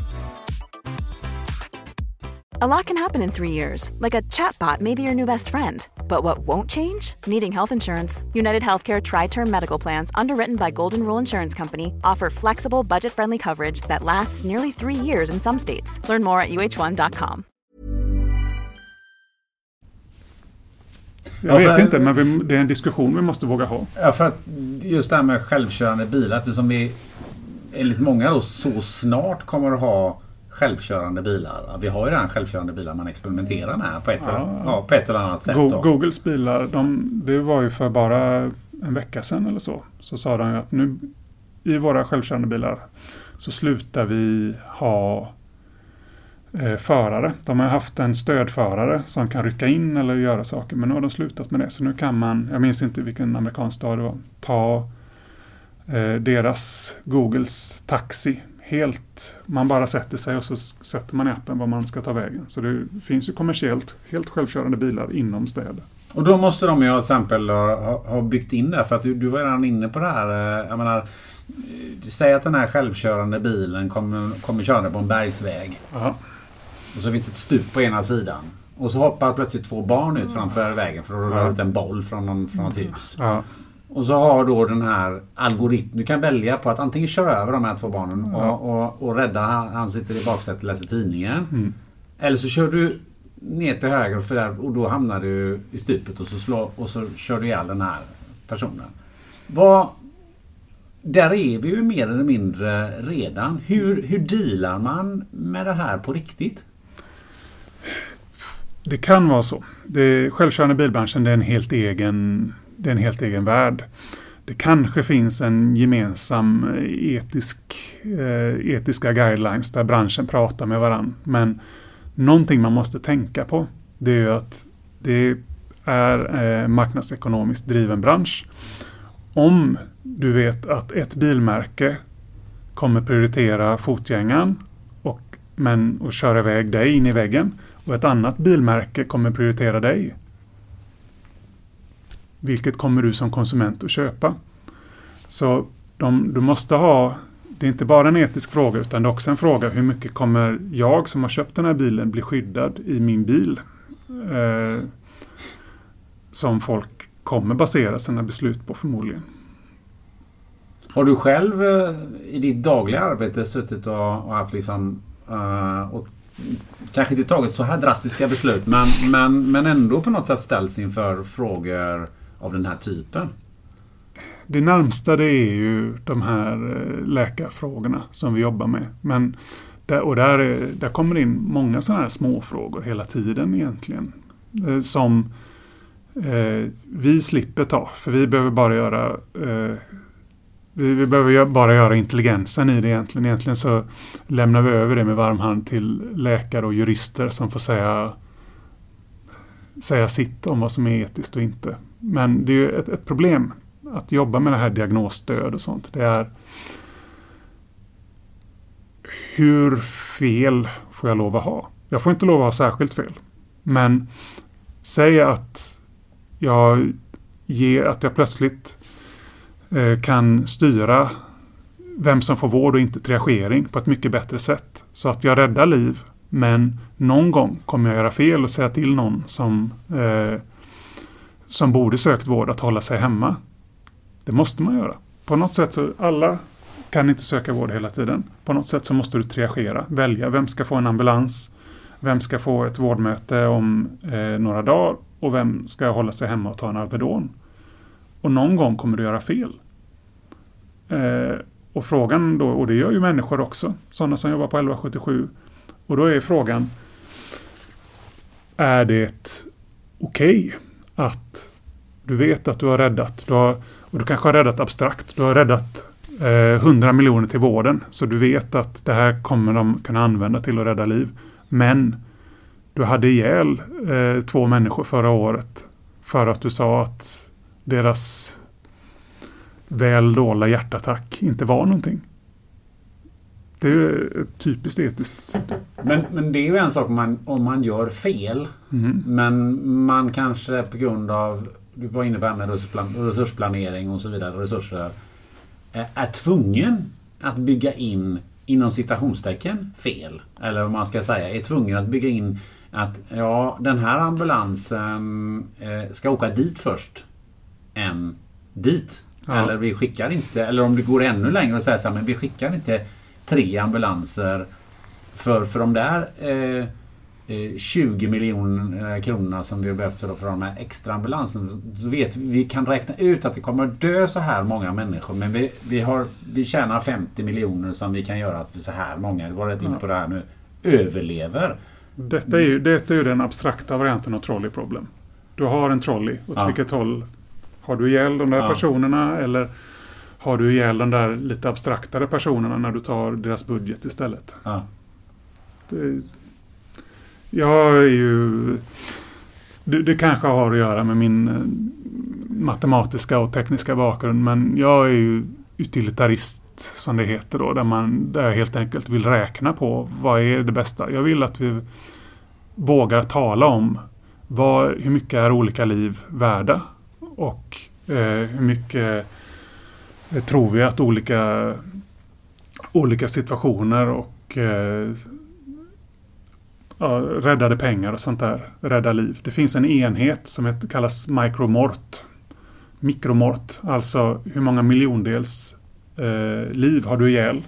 A lot can happen in three years, like a chatbot may be your new best friend. But what won't change? Needing health insurance. United Healthcare Tri Term Medical Plans, underwritten by Golden Rule Insurance Company, offer flexible, budget friendly coverage that lasts nearly three years in some states. Learn more at uh1.com. Jag vet inte, men vi, det är en diskussion vi måste våga ha. Ja, för att just det här med självkörande bilar, eftersom vi enligt många då så snart kommer att ha självkörande bilar. Vi har ju redan självkörande bilar man experimenterar med på ett, ja. Ja, på ett eller annat sätt. Go Googles bilar, de, det var ju för bara en vecka sedan eller så. Så sa de ju att nu i våra självkörande bilar så slutar vi ha eh, förare. De har haft en stödförare som kan rycka in eller göra saker men nu har de slutat med det. Så nu kan man, jag minns inte vilken amerikansk stad det var, ta eh, deras Googles taxi helt, man bara sätter sig och så sätter man i appen var man ska ta vägen. Så det finns ju kommersiellt helt självkörande bilar inom städer. Och då måste de ju till exempel ha, ha byggt in det för att du, du var redan inne på det här. Eh, jag menar, säg att den här självkörande bilen kommer, kommer köra på en bergsväg. Aha. Och så finns det ett stup på ena sidan. Och så hoppar plötsligt två barn ut framför vägen för att rulla ut en boll från, någon, från något hus. Ja. Och så har då den här algoritmen, du kan välja på att antingen köra över de här två barnen och, och, och rädda han sitter i baksätet och läser tidningen. Mm. Eller så kör du ner till höger för där, och då hamnar du i stupet och så, slår, och så kör du ihjäl den här personen. Vad, där är vi ju mer eller mindre redan. Hur, hur dealar man med det här på riktigt? Det kan vara så. Det, självkörande bilbranschen det är en helt egen det är en helt egen värld. Det kanske finns en gemensam eh, etisk, eh, etiska guidelines där branschen pratar med varandra. Men någonting man måste tänka på det är ju att det är eh, marknadsekonomiskt driven bransch. Om du vet att ett bilmärke kommer prioritera fotgängaren och, men, och köra iväg dig in i väggen och ett annat bilmärke kommer prioritera dig. Vilket kommer du som konsument att köpa? Så de, du måste ha, det är inte bara en etisk fråga utan det är också en fråga hur mycket kommer jag som har köpt den här bilen bli skyddad i min bil? Eh, som folk kommer basera sina beslut på förmodligen. Har du själv eh, i ditt dagliga arbete suttit och, och haft liksom uh, och kanske inte tagit så här drastiska beslut men, men, men ändå på något sätt ställts inför frågor av den här typen? Det närmsta det är ju de här eh, läkarfrågorna som vi jobbar med. Men där, och där, eh, där kommer in många sådana här småfrågor hela tiden egentligen. Eh, som eh, vi slipper ta, för vi behöver bara göra eh, vi, vi behöver bara göra intelligensen i det egentligen. Egentligen så lämnar vi över det med varm hand till läkare och jurister som får säga, säga sitt om vad som är etiskt och inte. Men det är ju ett, ett problem att jobba med det här diagnosstöd och sånt. Det är hur fel får jag lov att ha? Jag får inte lov att ha särskilt fel. Men säg att jag ger, att jag plötsligt eh, kan styra vem som får vård och inte triagering på ett mycket bättre sätt. Så att jag räddar liv. Men någon gång kommer jag göra fel och säga till någon som, eh, som borde sökt vård att hålla sig hemma. Det måste man göra. På något sätt så alla kan inte söka vård hela tiden. På något sätt så måste du triagera, välja vem ska få en ambulans, vem ska få ett vårdmöte om eh, några dagar och vem ska hålla sig hemma och ta en Alvedon? Och någon gång kommer du göra fel. Eh, och frågan då, och det gör ju människor också, sådana som jobbar på 1177. Och då är frågan, är det okej okay att du vet att du har räddat, du har, och du kanske har räddat abstrakt, du har räddat eh, 100 miljoner till vården, så du vet att det här kommer de kunna använda till att rädda liv. Men du hade ihjäl eh, två människor förra året för att du sa att deras väl dolda hjärtattack inte var någonting. Det är typiskt etiskt. Men, men det är ju en sak om man, om man gör fel. Mm. Men man kanske på grund av, du var inne på det med resursplanering och så vidare, resurser, är tvungen att bygga in inom citationstecken fel. Eller om man ska säga är tvungen att bygga in att ja, den här ambulansen eh, ska åka dit först än dit. Ja. Eller vi skickar inte, eller om det går ännu längre och säger så här, men vi skickar inte tre ambulanser för, för de där eh, 20 eh, miljoner kronorna som vi har behövt för de här extra ambulanserna. Så vet vi, vi kan räkna ut att det kommer att dö så här många människor men vi, vi, har, vi tjänar 50 miljoner som vi kan göra att så här många, du var rätt inne på det här nu, överlever. Detta är ju, detta är ju den abstrakta varianten av trolley problem. Du har en trolley. Åt ja. vilket håll har du ihjäl de där ja. personerna eller har du ihjäl de där lite abstraktare personerna när du tar deras budget istället? Ja. Det, jag är ju... Det, det, kanske har att göra med min eh, matematiska och tekniska bakgrund men jag är ju utilitarist som det heter då, där, man, där jag helt enkelt vill räkna på vad är det bästa. Jag vill att vi vågar tala om vad, hur mycket är olika liv värda och eh, hur mycket Eh, tror vi att olika, olika situationer och eh, ja, räddade pengar och sånt där räddar liv. Det finns en enhet som heter, kallas mikromort. Mikromort, alltså hur många miljondels eh, liv har du ihjäl.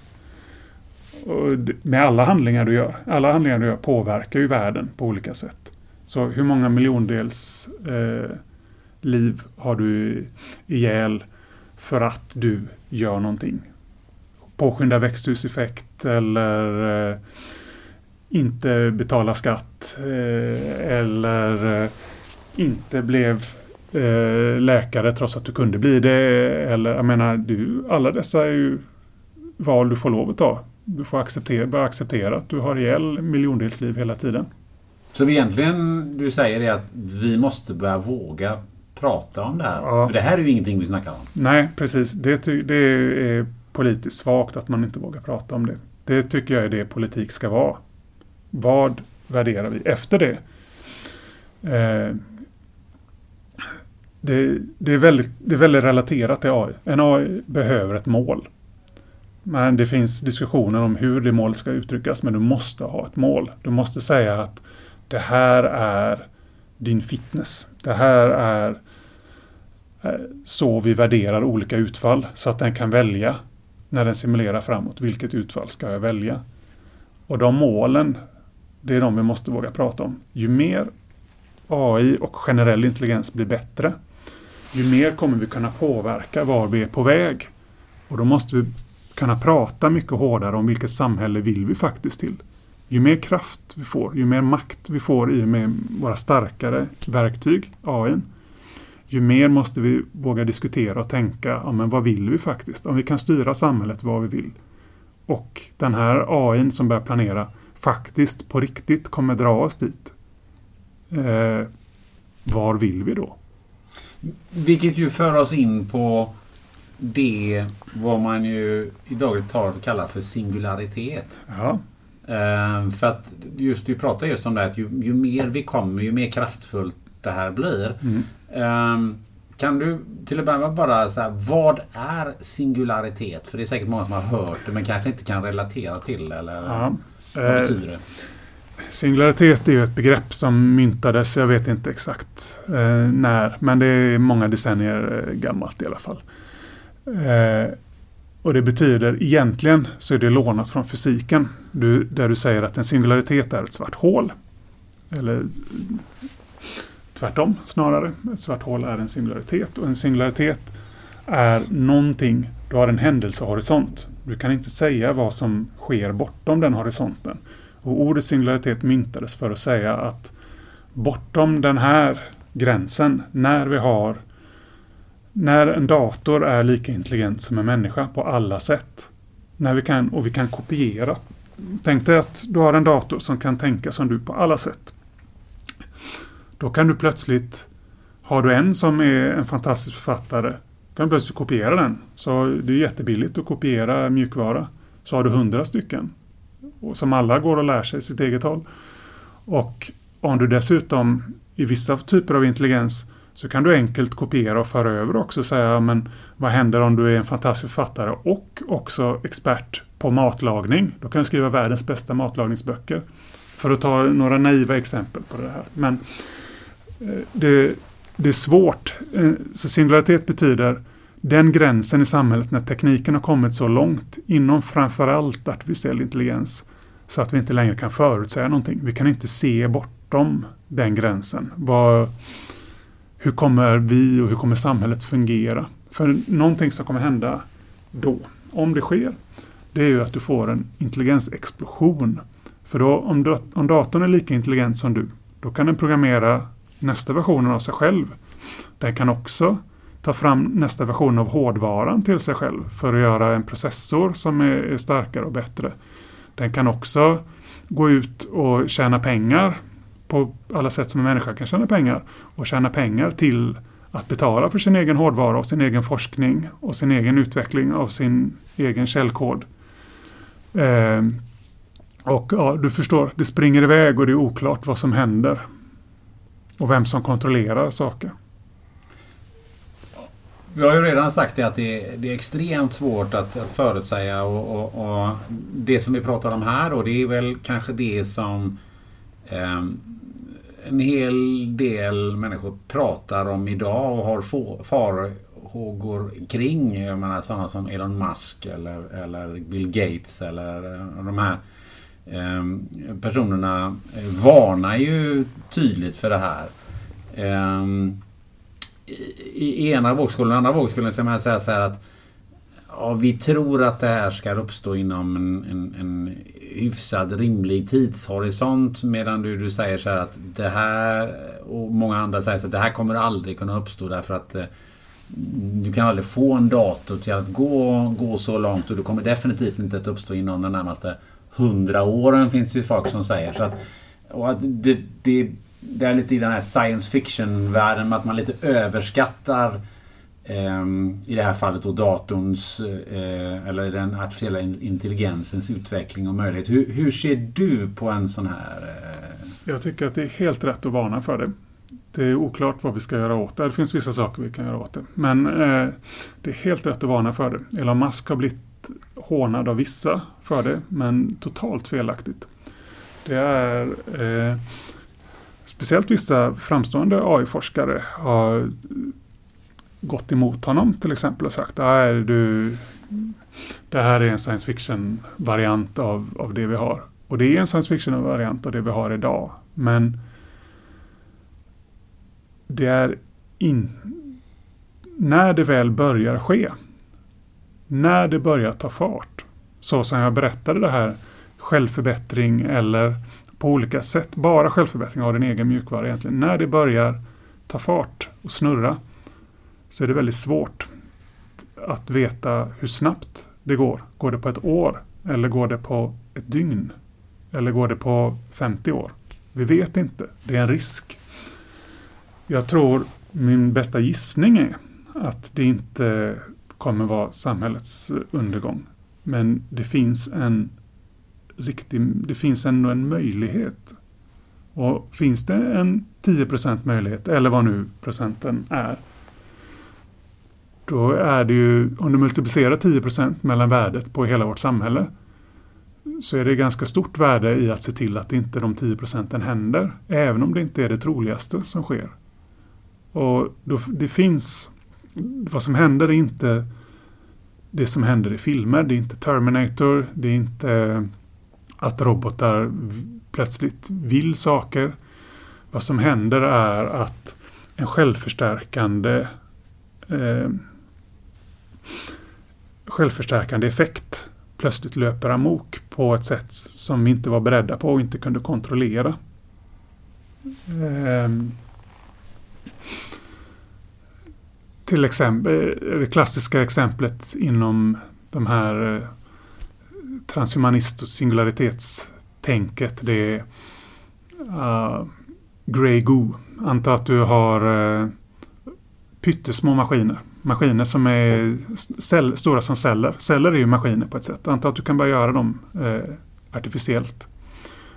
Och med alla handlingar du gör. Alla handlingar du gör påverkar ju världen på olika sätt. Så hur många miljondels eh, liv har du ihjäl för att du gör någonting? Påskynda växthuseffekt eller eh, inte betala skatt eh, eller eh, inte blev eh, läkare trots att du kunde bli det. Eller jag menar, du, alla dessa är ju val du får lov att ta. Du får acceptera, börja acceptera att du har ihjäl miljondelsliv hela tiden. Så egentligen, du säger det att vi måste börja våga prata om det här. Ja. För det här är ju ingenting vi snackar om. Nej, precis. Det, det är politiskt svagt att man inte vågar prata om det. Det tycker jag är det politik ska vara. Vad värderar vi efter det? Eh, det, det, är väldigt, det är väldigt relaterat till AI. En AI behöver ett mål. Men det finns diskussioner om hur det målet ska uttryckas, men du måste ha ett mål. Du måste säga att det här är din fitness. Det här är så vi värderar olika utfall så att den kan välja när den simulerar framåt. Vilket utfall ska jag välja? Och de målen, det är de vi måste våga prata om. Ju mer AI och generell intelligens blir bättre, ju mer kommer vi kunna påverka var vi är på väg. Och då måste vi kunna prata mycket hårdare om vilket samhälle vill vi faktiskt till. Ju mer kraft vi får, ju mer makt vi får i och med våra starkare verktyg, AI, ju mer måste vi våga diskutera och tänka, ja, men vad vill vi faktiskt? Om vi kan styra samhället vad vi vill. Och den här AI som börjar planera faktiskt på riktigt kommer dra oss dit. Eh, var vill vi då? Vilket ju för oss in på det vad man ju i dagligt tal kallar för singularitet. Ja, Ehm, för att just vi pratar just om det här att ju, ju mer vi kommer ju mer kraftfullt det här blir. Mm. Ehm, kan du till att börja med bara säga vad är singularitet? För det är säkert många som har hört det men kanske inte kan relatera till det. Eller ja. vad Eh, betyder det? Singularitet är ju ett begrepp som myntades, jag vet inte exakt eh, när, men det är många decennier eh, gammalt i alla fall. Eh, och det betyder egentligen så är det lånat från fysiken. Du, där du säger att en singularitet är ett svart hål. Eller tvärtom snarare. Ett svart hål är en singularitet och en singularitet är någonting, du har en händelsehorisont. Du kan inte säga vad som sker bortom den horisonten. Och ordet singularitet myntades för att säga att bortom den här gränsen, när vi har när en dator är lika intelligent som en människa på alla sätt. När vi kan, och vi kan kopiera. Tänk dig att du har en dator som kan tänka som du på alla sätt. Då kan du plötsligt, har du en som är en fantastisk författare, kan du plötsligt kopiera den. Så det är jättebilligt att kopiera mjukvara. Så har du hundra stycken och som alla går och lär sig sitt eget håll. Och om du dessutom i vissa typer av intelligens så kan du enkelt kopiera och föra över också och säga men vad händer om du är en fantastisk författare och också expert på matlagning? Då kan du skriva världens bästa matlagningsböcker. För att ta några naiva exempel på det här. Men eh, det, det är svårt. Eh, så singularitet betyder den gränsen i samhället när tekniken har kommit så långt inom framförallt artificiell intelligens så att vi inte längre kan förutsäga någonting. Vi kan inte se bortom den gränsen. Vad, hur kommer vi och hur kommer samhället fungera? För någonting som kommer hända då, om det sker, det är ju att du får en intelligensexplosion. För då, om, om datorn är lika intelligent som du, då kan den programmera nästa version av sig själv. Den kan också ta fram nästa version av hårdvaran till sig själv för att göra en processor som är, starkare och bättre. Den kan också gå ut och tjäna pengar på alla sätt som en människa kan tjäna pengar och tjäna pengar till att betala för sin egen hårdvara och sin egen forskning och sin egen utveckling av sin egen källkod. Eh, och ja, du förstår, det springer iväg och det är oklart vad som händer. Och vem som kontrollerar saker. Vi har ju redan sagt det att det är, det är extremt svårt att, att förutsäga och, och, och det som vi pratar om här och det är väl kanske det som eh, en hel del människor pratar om idag och har få- farhågor kring. Jag menar sådana som Elon Musk eller, eller Bill Gates eller eh, de här Ehm, personerna eh, varnar ju tydligt för det här. Ehm, I, ena vågskålen och andra vågskålen kan man säga så här att ja, vi tror att det här ska uppstå inom en, en, en hyfsad rimlig tidshorisont medan du, du säger så här att det här och många andra säger så att det här kommer aldrig kunna uppstå därför att eh, du kan aldrig få en dator till att gå, gå så långt och det kommer definitivt inte att uppstå inom den närmaste hundra åren finns det ju folk som säger. Så att, och att det, det, det är lite i den här science fiction-världen med att man lite överskattar eh, i det här fallet då datorns eh, eller den artificiella intelligensens utveckling och möjlighet. Hur, hur ser du på en sån här? Eh... Jag tycker att det är helt rätt att varna för det. Det är oklart vad vi ska göra åt det. Det finns vissa saker vi kan göra åt det. Men eh, det är helt rätt att varna för det. Elon Musk har blivit hånad av vissa för det, men totalt felaktigt. Det är eh, speciellt vissa framstående AI-forskare har gått emot honom till exempel och sagt är du, det här är en science fiction-variant av, av det vi har. Och det är en science fiction-variant av det vi har idag. Men det är in, när det väl börjar ske, när det börjar ta fart, så som jag berättade det här självförbättring eller på olika sätt, bara självförbättring av din egen mjukvara egentligen. När det börjar ta fart och snurra så är det väldigt svårt att veta hur snabbt det går. Går det på ett år eller går det på ett dygn? Eller går det på 50 år? Vi vet inte. Det är en risk. Jag tror min bästa gissning är att det inte kommer vara samhällets eh, undergång. Men det finns en riktig, det finns ändå en möjlighet. Och finns det en 10% möjlighet, eller vad nu procenten är, då är det ju, om du multiplicerar 10% mellan värdet på hela vårt samhälle, så är det ganska stort värde i att se till att inte de 10 procenten händer, även om det inte är det troligaste som sker. Och då, det finns, vad som händer är inte det som händer i filmer. Det är inte Terminator, det är inte att robotar plötsligt vill saker. Vad som händer är att en självförstärkande eh, självförstärkande effekt plötsligt löper amok på ett sätt som vi inte var beredda på och inte kunde kontrollera. Eh, till exempel, det klassiska exemplet inom de här eh, transhumanist och singularitetstänket. Det är uh, Grey Goo. Anta att du har uh, pyttesmå maskiner. Maskiner som är cell, stora som celler. Celler är ju maskiner på ett sätt. Anta att du kan börja göra dem uh, artificiellt.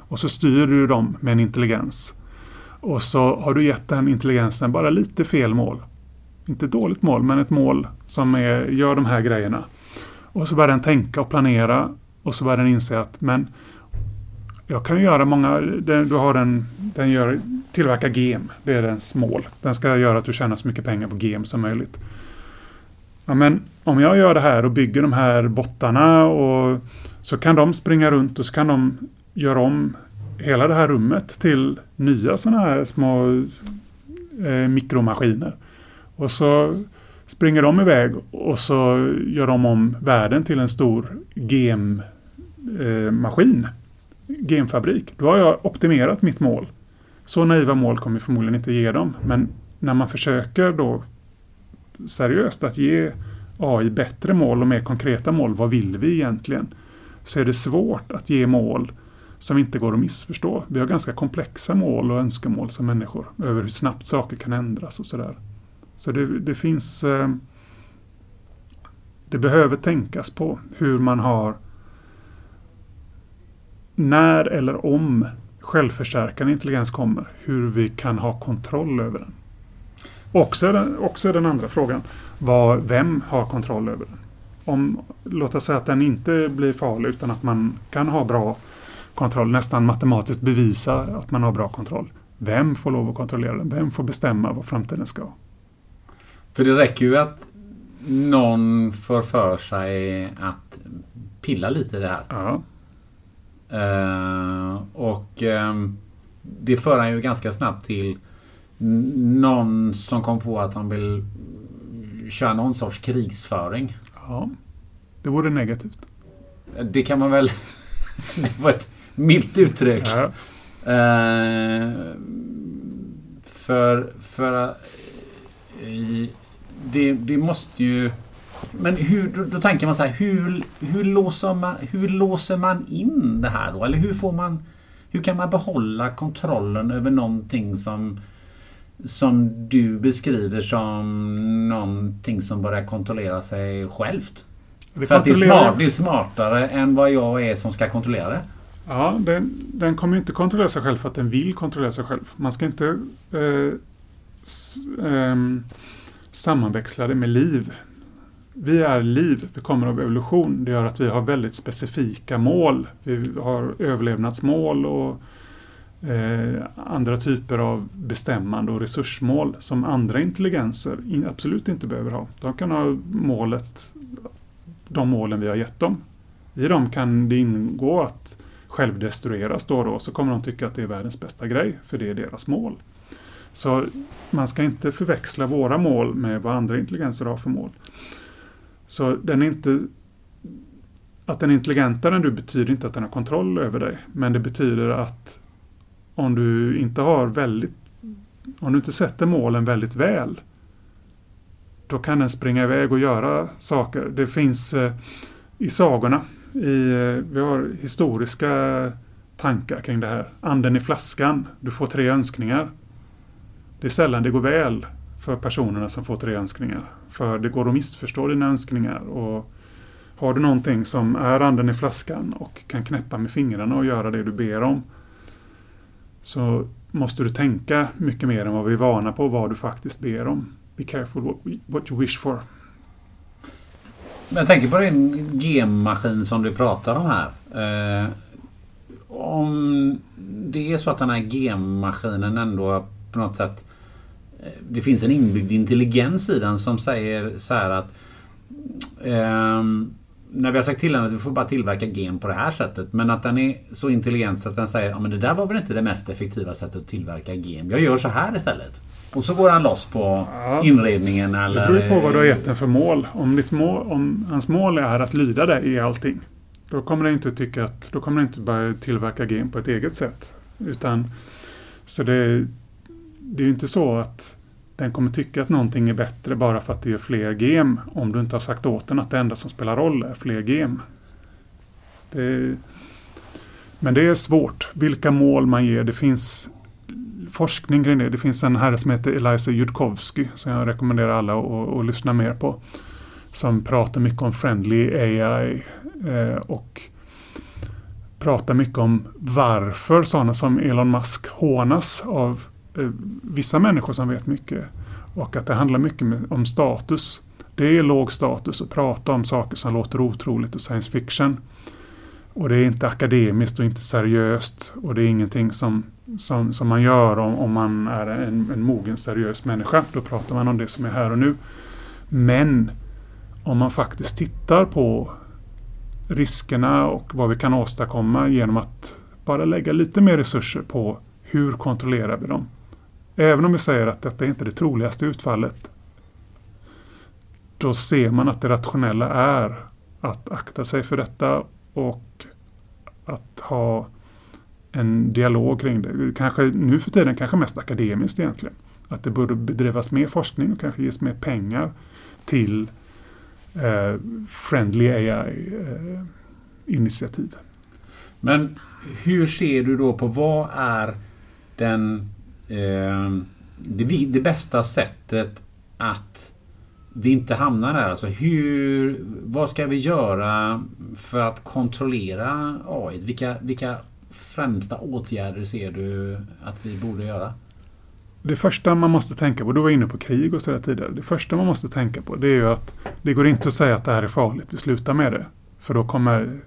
Och så styr du dem med en intelligens. Och så har du gett den intelligensen bara lite fel mål. Inte dåligt mål, men ett mål som är, gör de här grejerna. Och så börjar den tänka och planera och så börjar den inse att men jag kan göra många, du har den, den gör, tillverkar gem. Det är dens mål. Den ska göra att du tjänar så mycket pengar på gem som möjligt. Ja, men om jag gör det här och bygger de här bottarna och så kan de springa runt och så kan de göra om hela det här rummet till nya sådana här små eh, mikromaskiner. Och så springer de iväg och så gör de om världen till en stor gemmaskin, eh, gemfabrik. då har jag optimerat mitt mål. Så naiva mål kommer vi förmodligen inte ge dem, men när man försöker då seriöst att ge AI bättre mål och mer konkreta mål, vad vill vi egentligen? Så är det svårt att ge mål som inte går att missförstå. Vi har ganska komplexa mål och önskemål som människor över hur snabbt saker kan ändras och sådär. Så det, det finns... Eh, det behöver tänkas på hur man har när eller om självförstärkande intelligens kommer, hur vi kan ha kontroll över den. Också den, också den andra frågan, var, vem har kontroll över den? Om, låt oss säga att den inte blir farlig utan att man kan ha bra kontroll, nästan matematiskt bevisa att man har bra kontroll. Vem får lov att kontrollera den? Vem får bestämma vad framtiden ska? För det räcker ju att någon får för sig att pilla lite i det här. Ja. Uh, och um, det för han ju ganska snabbt till någon som kom på att han vill köra någon sorts krigsföring. Ja, det vore negativt. Det kan man väl... *laughs* det var ett milt uttryck. Ja. Uh, för... för uh, det, det måste ju... Men hur, då, då tänker man så här, hur, hur, låser man, hur låser man in det här då? Eller hur får man... hur kan man behålla kontrollen över någonting som som du beskriver som någonting som börjar kontrollera sig självt? Det För att det är, smart, det är smartare än vad jag är som ska kontrollera det. Ja, den, den kommer inte kontrollera sig själv för att den vill kontrollera sig själv. Man ska inte eh, s, ehm, sammanväxlade med liv. Vi är liv, vi kommer av evolution. Det gör att vi har väldigt specifika mål. Vi har överlevnadsmål och eh, andra typer av bestämmande och resursmål som andra intelligenser in, absolut inte behöver ha. De kan ha målet, de målen vi har gett dem. I dem kan det ingå att självdestrueras då och då så kommer de tycka att det är världens bästa grej för det är deras mål. Så man ska inte förväxla våra mål med vad andra intelligenser har för mål. Så den är inte att den är intelligentare än du betyder inte att den har kontroll över dig. Men det betyder att om du inte har väldigt om du inte sätter målen väldigt väl då kan den springa iväg och göra saker. Det finns eh, i sagorna i, eh, vi har historiska tankar kring det här. Anden i flaskan, du får tre önskningar. Det är sällan det går väl för personerna som får tre önskningar. För det går att missförstå dina önskningar. Och har du någonting som är anden i flaskan och kan knäppa med fingrarna och göra det du ber om så måste du tänka mycket mer än vad vi är vana på vad du faktiskt ber om. Be careful what, what you wish for. Jag tänker på din gemmaskin som du pratar om här. Eh, om det är så att den här gemmaskinen ändå på något sätt det finns en inbyggd intelligens i den som säger så här att ehm, när vi har sagt till den att vi får bara tillverka gen på det här sättet men att den är så intelligent så att den säger ja men det där var väl inte det mest effektiva sättet att tillverka gen. Jag gör så här istället. Och så går han loss på Ja. inredningen eller... Det beror på vad du har gett den för mål. Om, ditt mål. om hans mål är att lyda dig i allting. Då kommer den inte tycka att, då kommer den inte börja tillverka gen på ett eget sätt. Utan, så det, det är ju inte så att den kommer tycka att någonting är bättre bara för att det är fler gem. Om du inte har sagt åt den att det enda som spelar roll är fler gem. Det, men det är svårt. Vilka mål man ger. Det finns forskning kring det. Det finns en herre som heter Eliza Yudkowsky som jag rekommenderar alla att, att lyssna mer på. Som pratar mycket om friendly AI eh, och pratar mycket om varför sådana som Elon Musk hånas av Eh, vissa människor som vet mycket. Och att det handlar mycket om status. Det är låg status att prata om saker som låter otroligt och science fiction. Och det är inte akademiskt och inte seriöst. Och det är ingenting som, som, som man gör om, om man är en, en mogen seriös människa. Då pratar man om det som är här och nu. Men om man faktiskt tittar på riskerna och vad vi kan åstadkomma genom att bara lägga lite mer resurser på hur kontrollerar vi dem. Även om vi säger att detta är inte det troligaste utfallet. Då ser man att det rationella är att akta sig för detta och att ha en dialog kring det. Kanske nu för tiden kanske mest akademiskt egentligen. Att det borde bedrivas mer forskning och kanske ges mer pengar till eh, friendly AI-initiativ. Eh, Men hur ser du då på vad är den, Ehm, det, det bästa sättet att vi inte hamnar där? Alltså hur, vad ska vi göra för att kontrollera AI? Vilka, vilka främsta åtgärder ser du att vi borde göra? Det första man måste tänka på, du var inne på krig och sådär tidigare. Det första man måste tänka på det är ju att det går inte att säga att det här är farligt, vi slutar med det. För då kommer,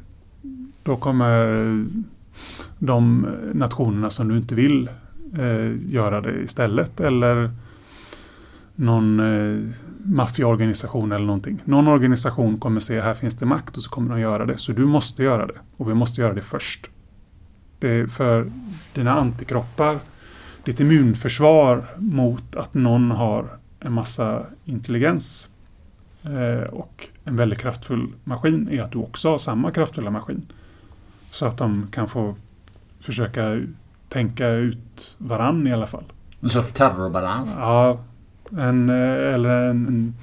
då kommer de nationerna som du inte vill eh, göra det istället. Eller någon eh, maffiaorganisation eller någonting. Någon organisation kommer se här finns det makt och så kommer de göra det. Så du måste göra det. Och vi måste göra det först. Det är för dina antikroppar ditt immunförsvar mot att någon har en massa intelligens eh, och en väldigt kraftfull maskin är att du också har samma kraftfulla maskin. Så att de kan få försöka tänka ut varann i alla fall. En sorts terrorbalans? Ja, en, eh, eller en, en,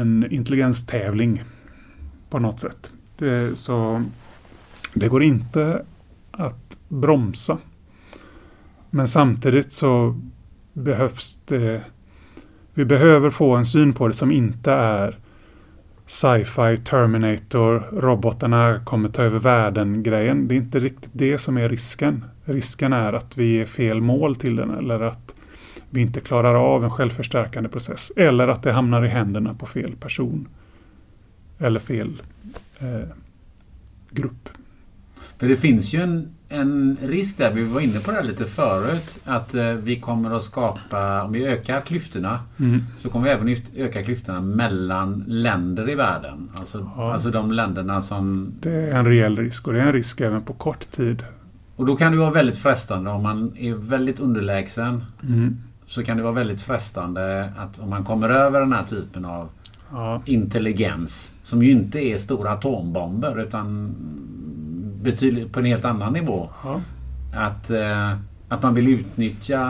en intelligenstävling på något sätt. Det, så det går inte att bromsa. Men samtidigt så behövs det vi behöver få en syn på det som inte är sci-fi, Terminator, robotarna kommer ta över världen-grejen. Det är inte riktigt det som är risken. Risken är att vi ger fel mål till den eller att vi inte klarar av en självförstärkande process. Eller att det hamnar i händerna på fel person. Eller fel eh, grupp. För det finns ju en, en risk där, vi var inne på det lite förut, att eh, vi kommer att skapa, om vi ökar klyftorna, Mm. så kommer vi även öka klyftorna mellan länder i världen. Alltså, Ja. alltså de länderna som... Det är en reell risk och det är en risk även på kort tid. Och då kan det vara väldigt frestande om man är väldigt underlägsen. Mm. Så kan det vara väldigt frestande att om man kommer över den här typen av Ja. intelligens som ju inte är stora atombomber utan betydligt på en helt annan nivå. Ja. Att, eh, att man vill utnyttja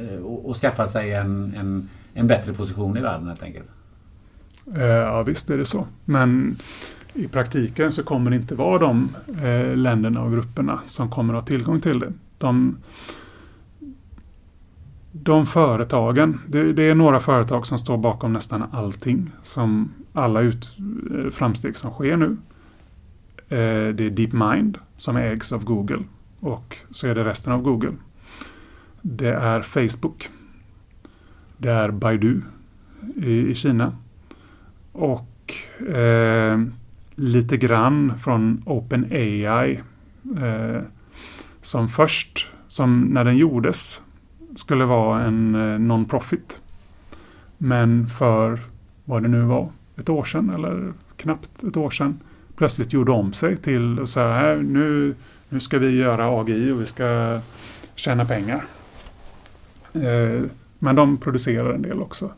eh, och, skaffa sig en, en, en bättre position i världen helt enkelt. Eh, Ja visst är det så. Men i praktiken så kommer det inte vara de eh, länderna och grupperna som kommer att ha tillgång till det. De, de företagen, det, det är några företag som står bakom nästan allting. Som alla ut, eh, framsteg som sker nu. Eh, det är DeepMind som ägs av Google och så är det resten av Google. Det är Facebook. Det är Baidu i, i Kina. Och eh, lite grann från OpenAI eh, som först, som när den gjordes, skulle vara en eh, non-profit. Men för vad det nu var, ett år sedan eller knappt ett år sedan plötsligt gjorde om sig till så här, nu, nu ska vi göra AGI och vi ska tjäna pengar. Eh, men de producerar en del också.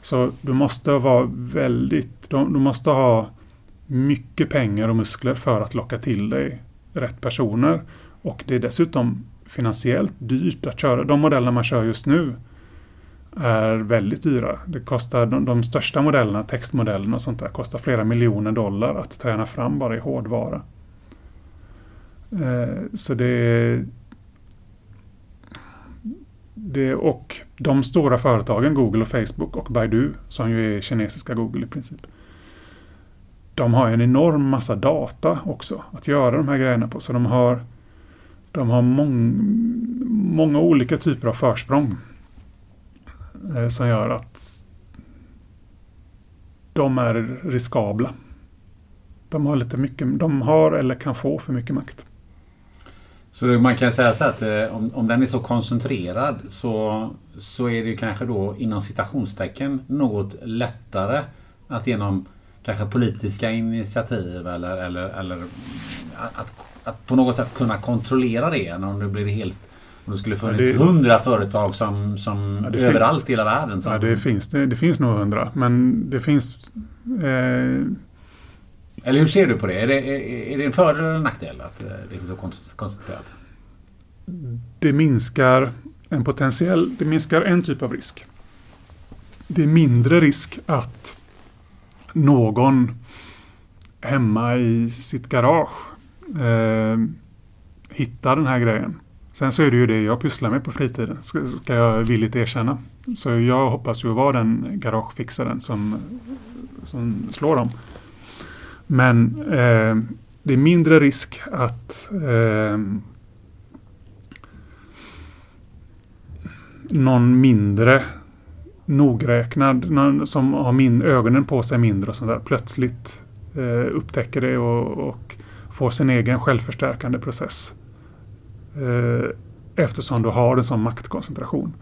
Så du måste vara väldigt, du du måste ha mycket pengar och muskler för att locka till dig rätt personer. Och det är dessutom finansiellt dyrt att köra. De modeller man kör just nu är väldigt dyra. Det kostar, de, de största modellerna, textmodellerna och sånt där, kostar flera miljoner dollar att träna fram bara i hårdvara. Eh, så det det, och de stora företagen, Google och Facebook och Baidu, som ju är kinesiska Google i princip. De har en enorm massa data också att göra de här grejerna på. Så de har, de har mång, många olika typer av försprång. Eh, som gör att de är riskabla. De har lite mycket, de har eller kan få för mycket makt. Så man kan säga så att eh, om, om den är så koncentrerad så, så är det kanske då inom citationstecken något lättare att genom kanske politiska initiativ eller, eller, eller att, att på något sätt kunna kontrollera det än om det blir helt om det skulle funnits det- hundra företag som, som Ja, överallt i hela världen. Som, Ja, det finns, det, det finns nog hundra, men det finns eh, Eller hur ser du på det? Är det, är, är det en fördel eller en nackdel att eh, det är så kon- koncentrerat? det minskar en potentiell, det minskar en typ av risk. Det är mindre risk att någon hemma i sitt garage eh, hittar den här grejen. Sen så är det ju det jag pysslar med på fritiden, ska, ska jag villigt erkänna. Så jag hoppas ju vara den garagefixaren som, som slår dem. Men eh, det är mindre risk att eh, någon mindre nogräknad, någon som har min, ögonen på sig mindre och sånt där, plötsligt eh, upptäcker det och, och får sin egen självförstärkande process. Eh, eftersom du har en sån maktkoncentration.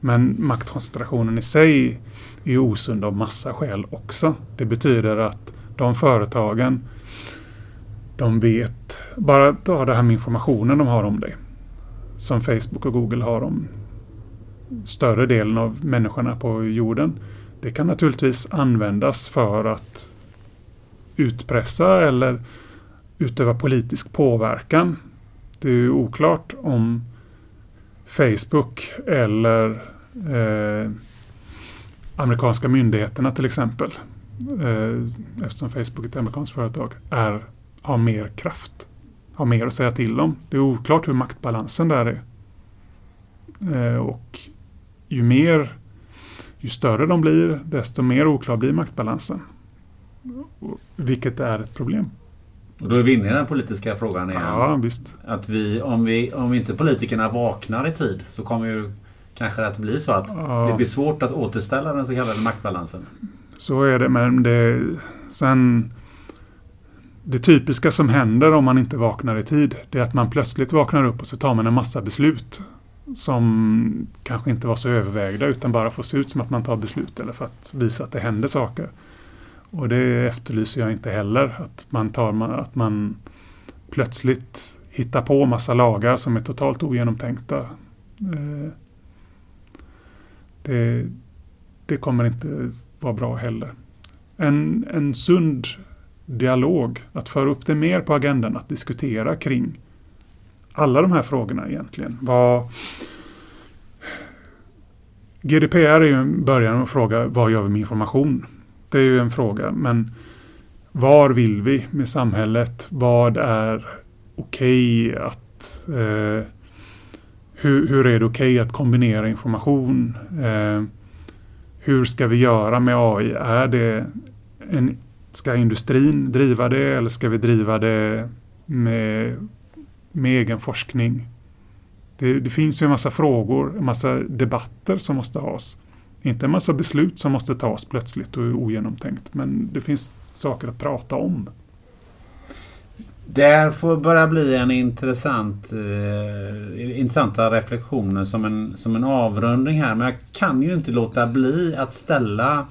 Men maktkoncentrationen i sig är ju osund av massa skäl också. Det betyder att de företagen, de vet, bara ta det här med informationen de har om dig. Som Facebook och Google har om större delen av människorna på jorden. Det kan naturligtvis användas för att utpressa eller utöva politisk påverkan. Det är ju oklart om Facebook eller eh, amerikanska myndigheterna till exempel, eh, eftersom Facebook är ett amerikanskt företag, är, har mer kraft har mer att säga till om. Det är oklart hur maktbalansen där är. Eh, och ju mer, ju större de blir, desto mer oklar blir maktbalansen. Vilket är ett problem. Och då är vi inne i den politiska frågan igen. Ja, visst. Att vi, om, vi, om inte politikerna vaknar i tid så kommer ju kanske att bli så att Ja. det blir svårt att återställa den så kallade maktbalansen. Så är det, men det, sen, det typiska som händer om man inte vaknar i tid, det är att man plötsligt vaknar upp och så tar man en massa beslut som kanske inte var så övervägda utan bara får se ut som att man tar beslut eller för att visa att det händer saker. Och det efterlyser jag inte heller, att man, tar, att man plötsligt hittar på massa lagar som är totalt ogenomtänkta. Eh, det, det kommer inte vara bra heller. En, en sund dialog, att föra upp det mer på agendan, att diskutera kring alla de här frågorna egentligen. Vad, GDPR är ju en början med att fråga vad gör vi med information? Det är ju en fråga, men var vill vi med samhället? Vad är okej att... Eh, hur, hur är det okej att kombinera information? Eh, hur ska vi göra med AI? Är det en, ska industrin driva det eller ska vi driva det med, med egen forskning? Det, det finns ju en massa frågor, en massa debatter som måste has. Inte en massa beslut som måste tas plötsligt och är ogenomtänkt. Men det finns saker att prata om. Det får börja bli en intressant, eh, intressanta reflektioner som en, som en avrundning här. Men jag kan ju inte låta bli att ställa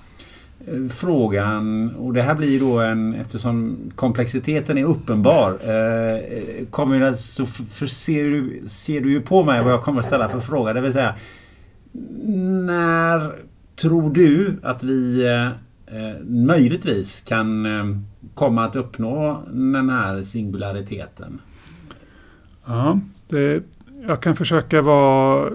Eh, frågan och det här blir då en eftersom komplexiteten är uppenbar. Eh, eh kommer det, så för, ser, du, ser du ju på mig vad jag kommer att ställa för fråga. Det vill säga när tror du att vi eh, eh möjligtvis kan eh, komma att uppnå den här singulariteten? Ja, det, jag kan försöka vara...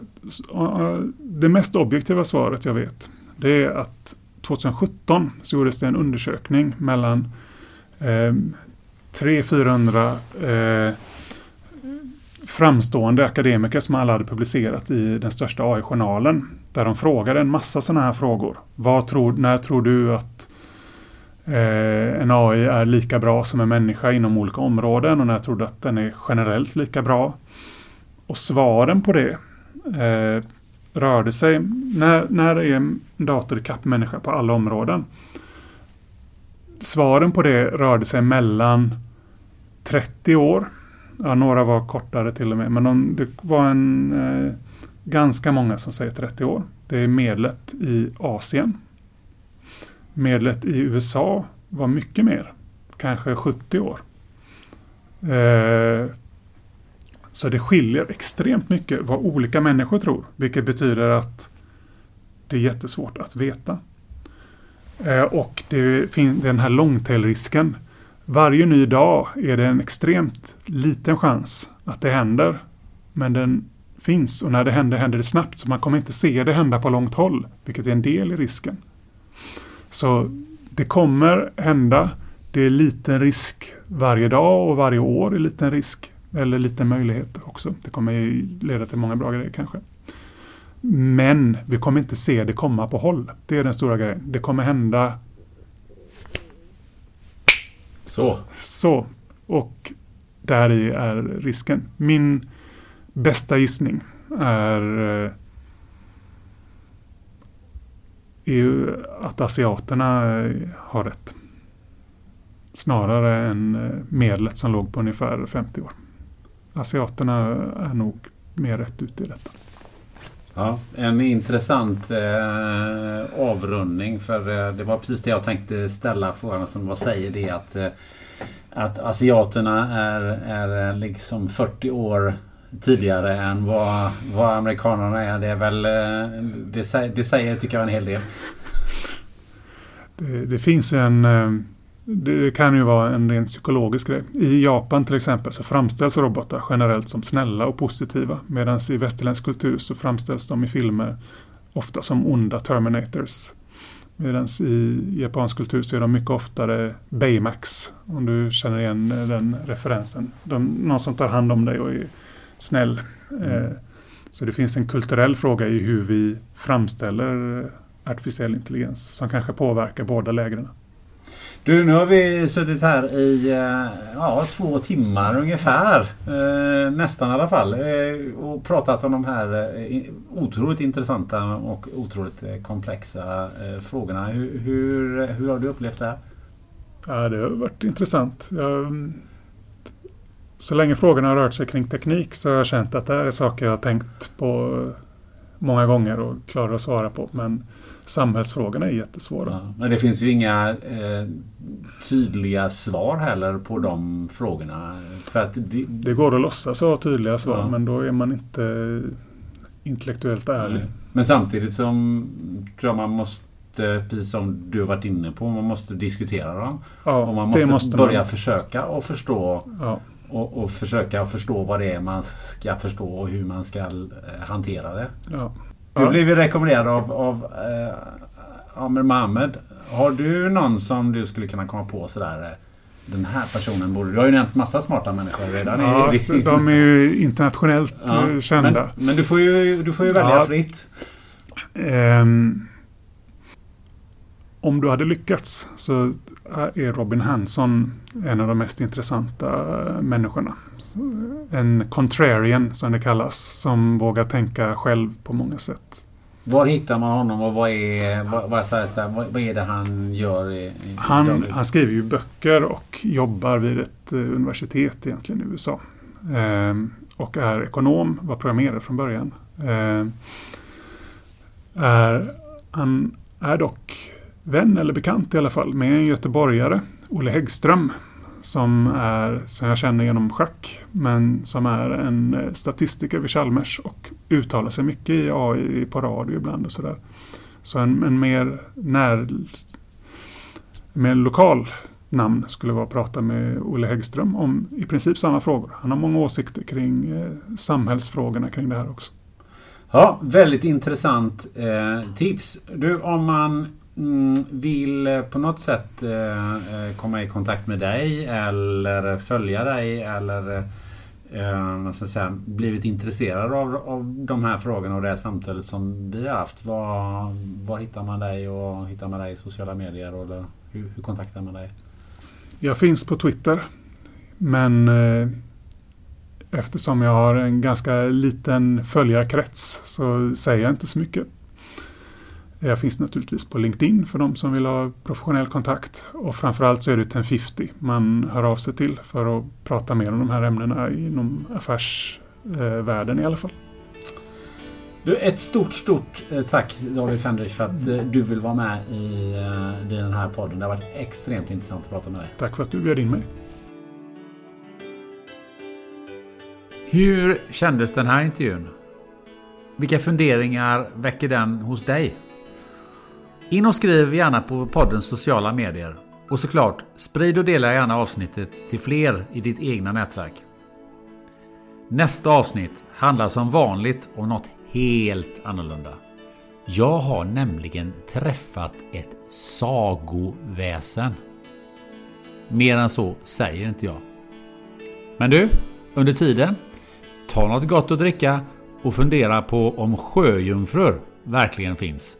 Det mest objektiva svaret jag vet det är att 2017 så gjordes det en undersökning mellan eh, 300-400 eh, framstående akademiker som alla hade publicerat i den största AI-journalen. Där de frågade en massa sådana här frågor. Vad tror, när tror du att eh, en AI är lika bra som en människa inom olika områden och när tror du att den är generellt lika bra? Och svaren på det eh, rörde sig, när, när är en dator ikapp människa på alla områden? Svaren på det rörde sig mellan 30 år, ja, några var kortare till och med, men de, det var en eh, ganska många som säger 30 år. Det är medlet i Asien. Medlet i USA var mycket mer, kanske 70 år. Eh, så det skiljer extremt mycket vad olika människor tror, vilket betyder att det är jättesvårt att veta. Eh, och det finns den här långtailrisken. Varje ny dag är det en extremt liten chans att det händer. Men den finns och när det händer händer det snabbt så man kommer inte se det hända på långt håll, vilket är en del i risken. Så det kommer hända. Det är liten risk varje dag och varje år är liten risk. Eller liten möjlighet också. Det kommer ju leda till många bra grejer kanske. Men vi kommer inte se det komma på håll. Det är den stora grejen. Det kommer hända Så. så. Och där i är risken. Min bästa gissning är, eh, är att asiaterna eh, har rätt. Snarare än eh, medlet som låg på ungefär 50 år. Asiaterna är nog mer rätt ute i detta. Ja, en intressant eh, avrundning för eh, det var precis det jag tänkte ställa frågan som vad säger det att, eh, att asiaterna är, är liksom 40 år tidigare än vad, vad amerikanerna är. Det är väl eh, det, säger, det säger tycker jag en hel del. Det, det finns en eh, det kan ju vara en rent psykologisk grej. I Japan till exempel så framställs robotar generellt som snälla och positiva. Medan i västerländsk kultur så framställs de i filmer ofta som onda Terminators. Medan i japansk kultur så är de mycket oftare Baymax. Om du känner igen den referensen. De, någon som tar hand om dig och är snäll. Mm. Eh, så det finns en kulturell fråga i hur vi framställer artificiell intelligens som kanske påverkar båda lägren. Du, nu har vi suttit här i eh, ja, två timmar ungefär. Eh, nästan i alla fall. Eh, och pratat om de här otroligt intressanta och otroligt komplexa frågorna. Hur, hur, hur, har du upplevt det här? Ja, det har varit intressant. Jag, mm, så länge frågorna har rört sig kring teknik så har jag känt att det här är saker jag har tänkt på många gånger och klarar att svara på. Men samhällsfrågorna är jättesvåra. Ja, men det finns ju inga eh, tydliga svar heller på de frågorna. För att det, det går att låtsas ha tydliga svar ja. men då är man inte intellektuellt ärlig. Nej. Men samtidigt som tror jag man måste precis som du har varit inne på, man måste diskutera dem. Ja, och man måste, måste börja man. försöka och förstå ja. och, och, försöka förstå vad det är man ska förstå och hur man ska eh, hantera det. Ja. Du blev ju rekommenderad av, av eh, Amir Mohammed. Har du någon som du skulle kunna komma på sådär? Eh, den här personen borde... Du har ju nämnt massa smarta människor redan. Ja, de är ju internationellt ja, eh, kända. Men, men, du, får ju, du får ju välja ja, fritt. Um, om du hade lyckats så är Robin Hanson en av de mest intressanta människorna en contrarian som det kallas. Som vågar tänka själv på många sätt. Var hittar man honom och vad är, vad, vad, här, vad, vad är det han gör? I, i han, han, skriver ju böcker och jobbar vid ett uh, universitet egentligen i USA. Uh, och är ekonom, var programmerare från början. Uh, är, han är dock vän eller bekant i alla fall med en göteborgare, Olle Häggström, som, är, som jag känner genom schack men som är en eh, statistiker vid Chalmers och uttalar sig mycket i AI på radio ibland och sådär. Så en, en mer när mer lokal namn skulle vara att prata med Olle Häggström om i princip samma frågor. Han har många åsikter kring eh, samhällsfrågorna kring det här också. Ja, väldigt intressant eh, tips. Du, om man Mm, vill eh, på något sätt eh, eh, komma i kontakt med dig eller följa dig eller eh, så säga, blivit intresserad av, av de här frågorna och det här samtalet som vi har haft. Var, var hittar man dig och hittar man dig i sociala medier? Eller hur, hur kontaktar man dig? Jag finns på Twitter. Men eh, eftersom jag har en ganska liten följarkrets så säger jag inte så mycket. Jag finns naturligtvis på LinkedIn för de som vill ha professionell kontakt. Och framförallt så är det 1050 man hör av sig till för att prata mer om de här ämnena inom affärsvärlden i alla fall. Du, ett stort, stort eh, tack David Fendrich för att eh, du vill vara med i eh, den här podden. Det har varit extremt intressant att prata med dig. Tack för att du bjöd in mig. Hur kändes den här intervjun? Vilka funderingar väcker den hos dig? In och skriv gärna på poddens sociala medier. Och såklart, sprid och dela gärna avsnittet till fler i ditt egna nätverk. Nästa avsnitt handlar som vanligt om något helt annorlunda. Jag har nämligen träffat ett sagoväsen. Mer än så säger inte jag. Men du, under tiden, ta något gott att dricka och fundera på om sjöjungfrur verkligen finns.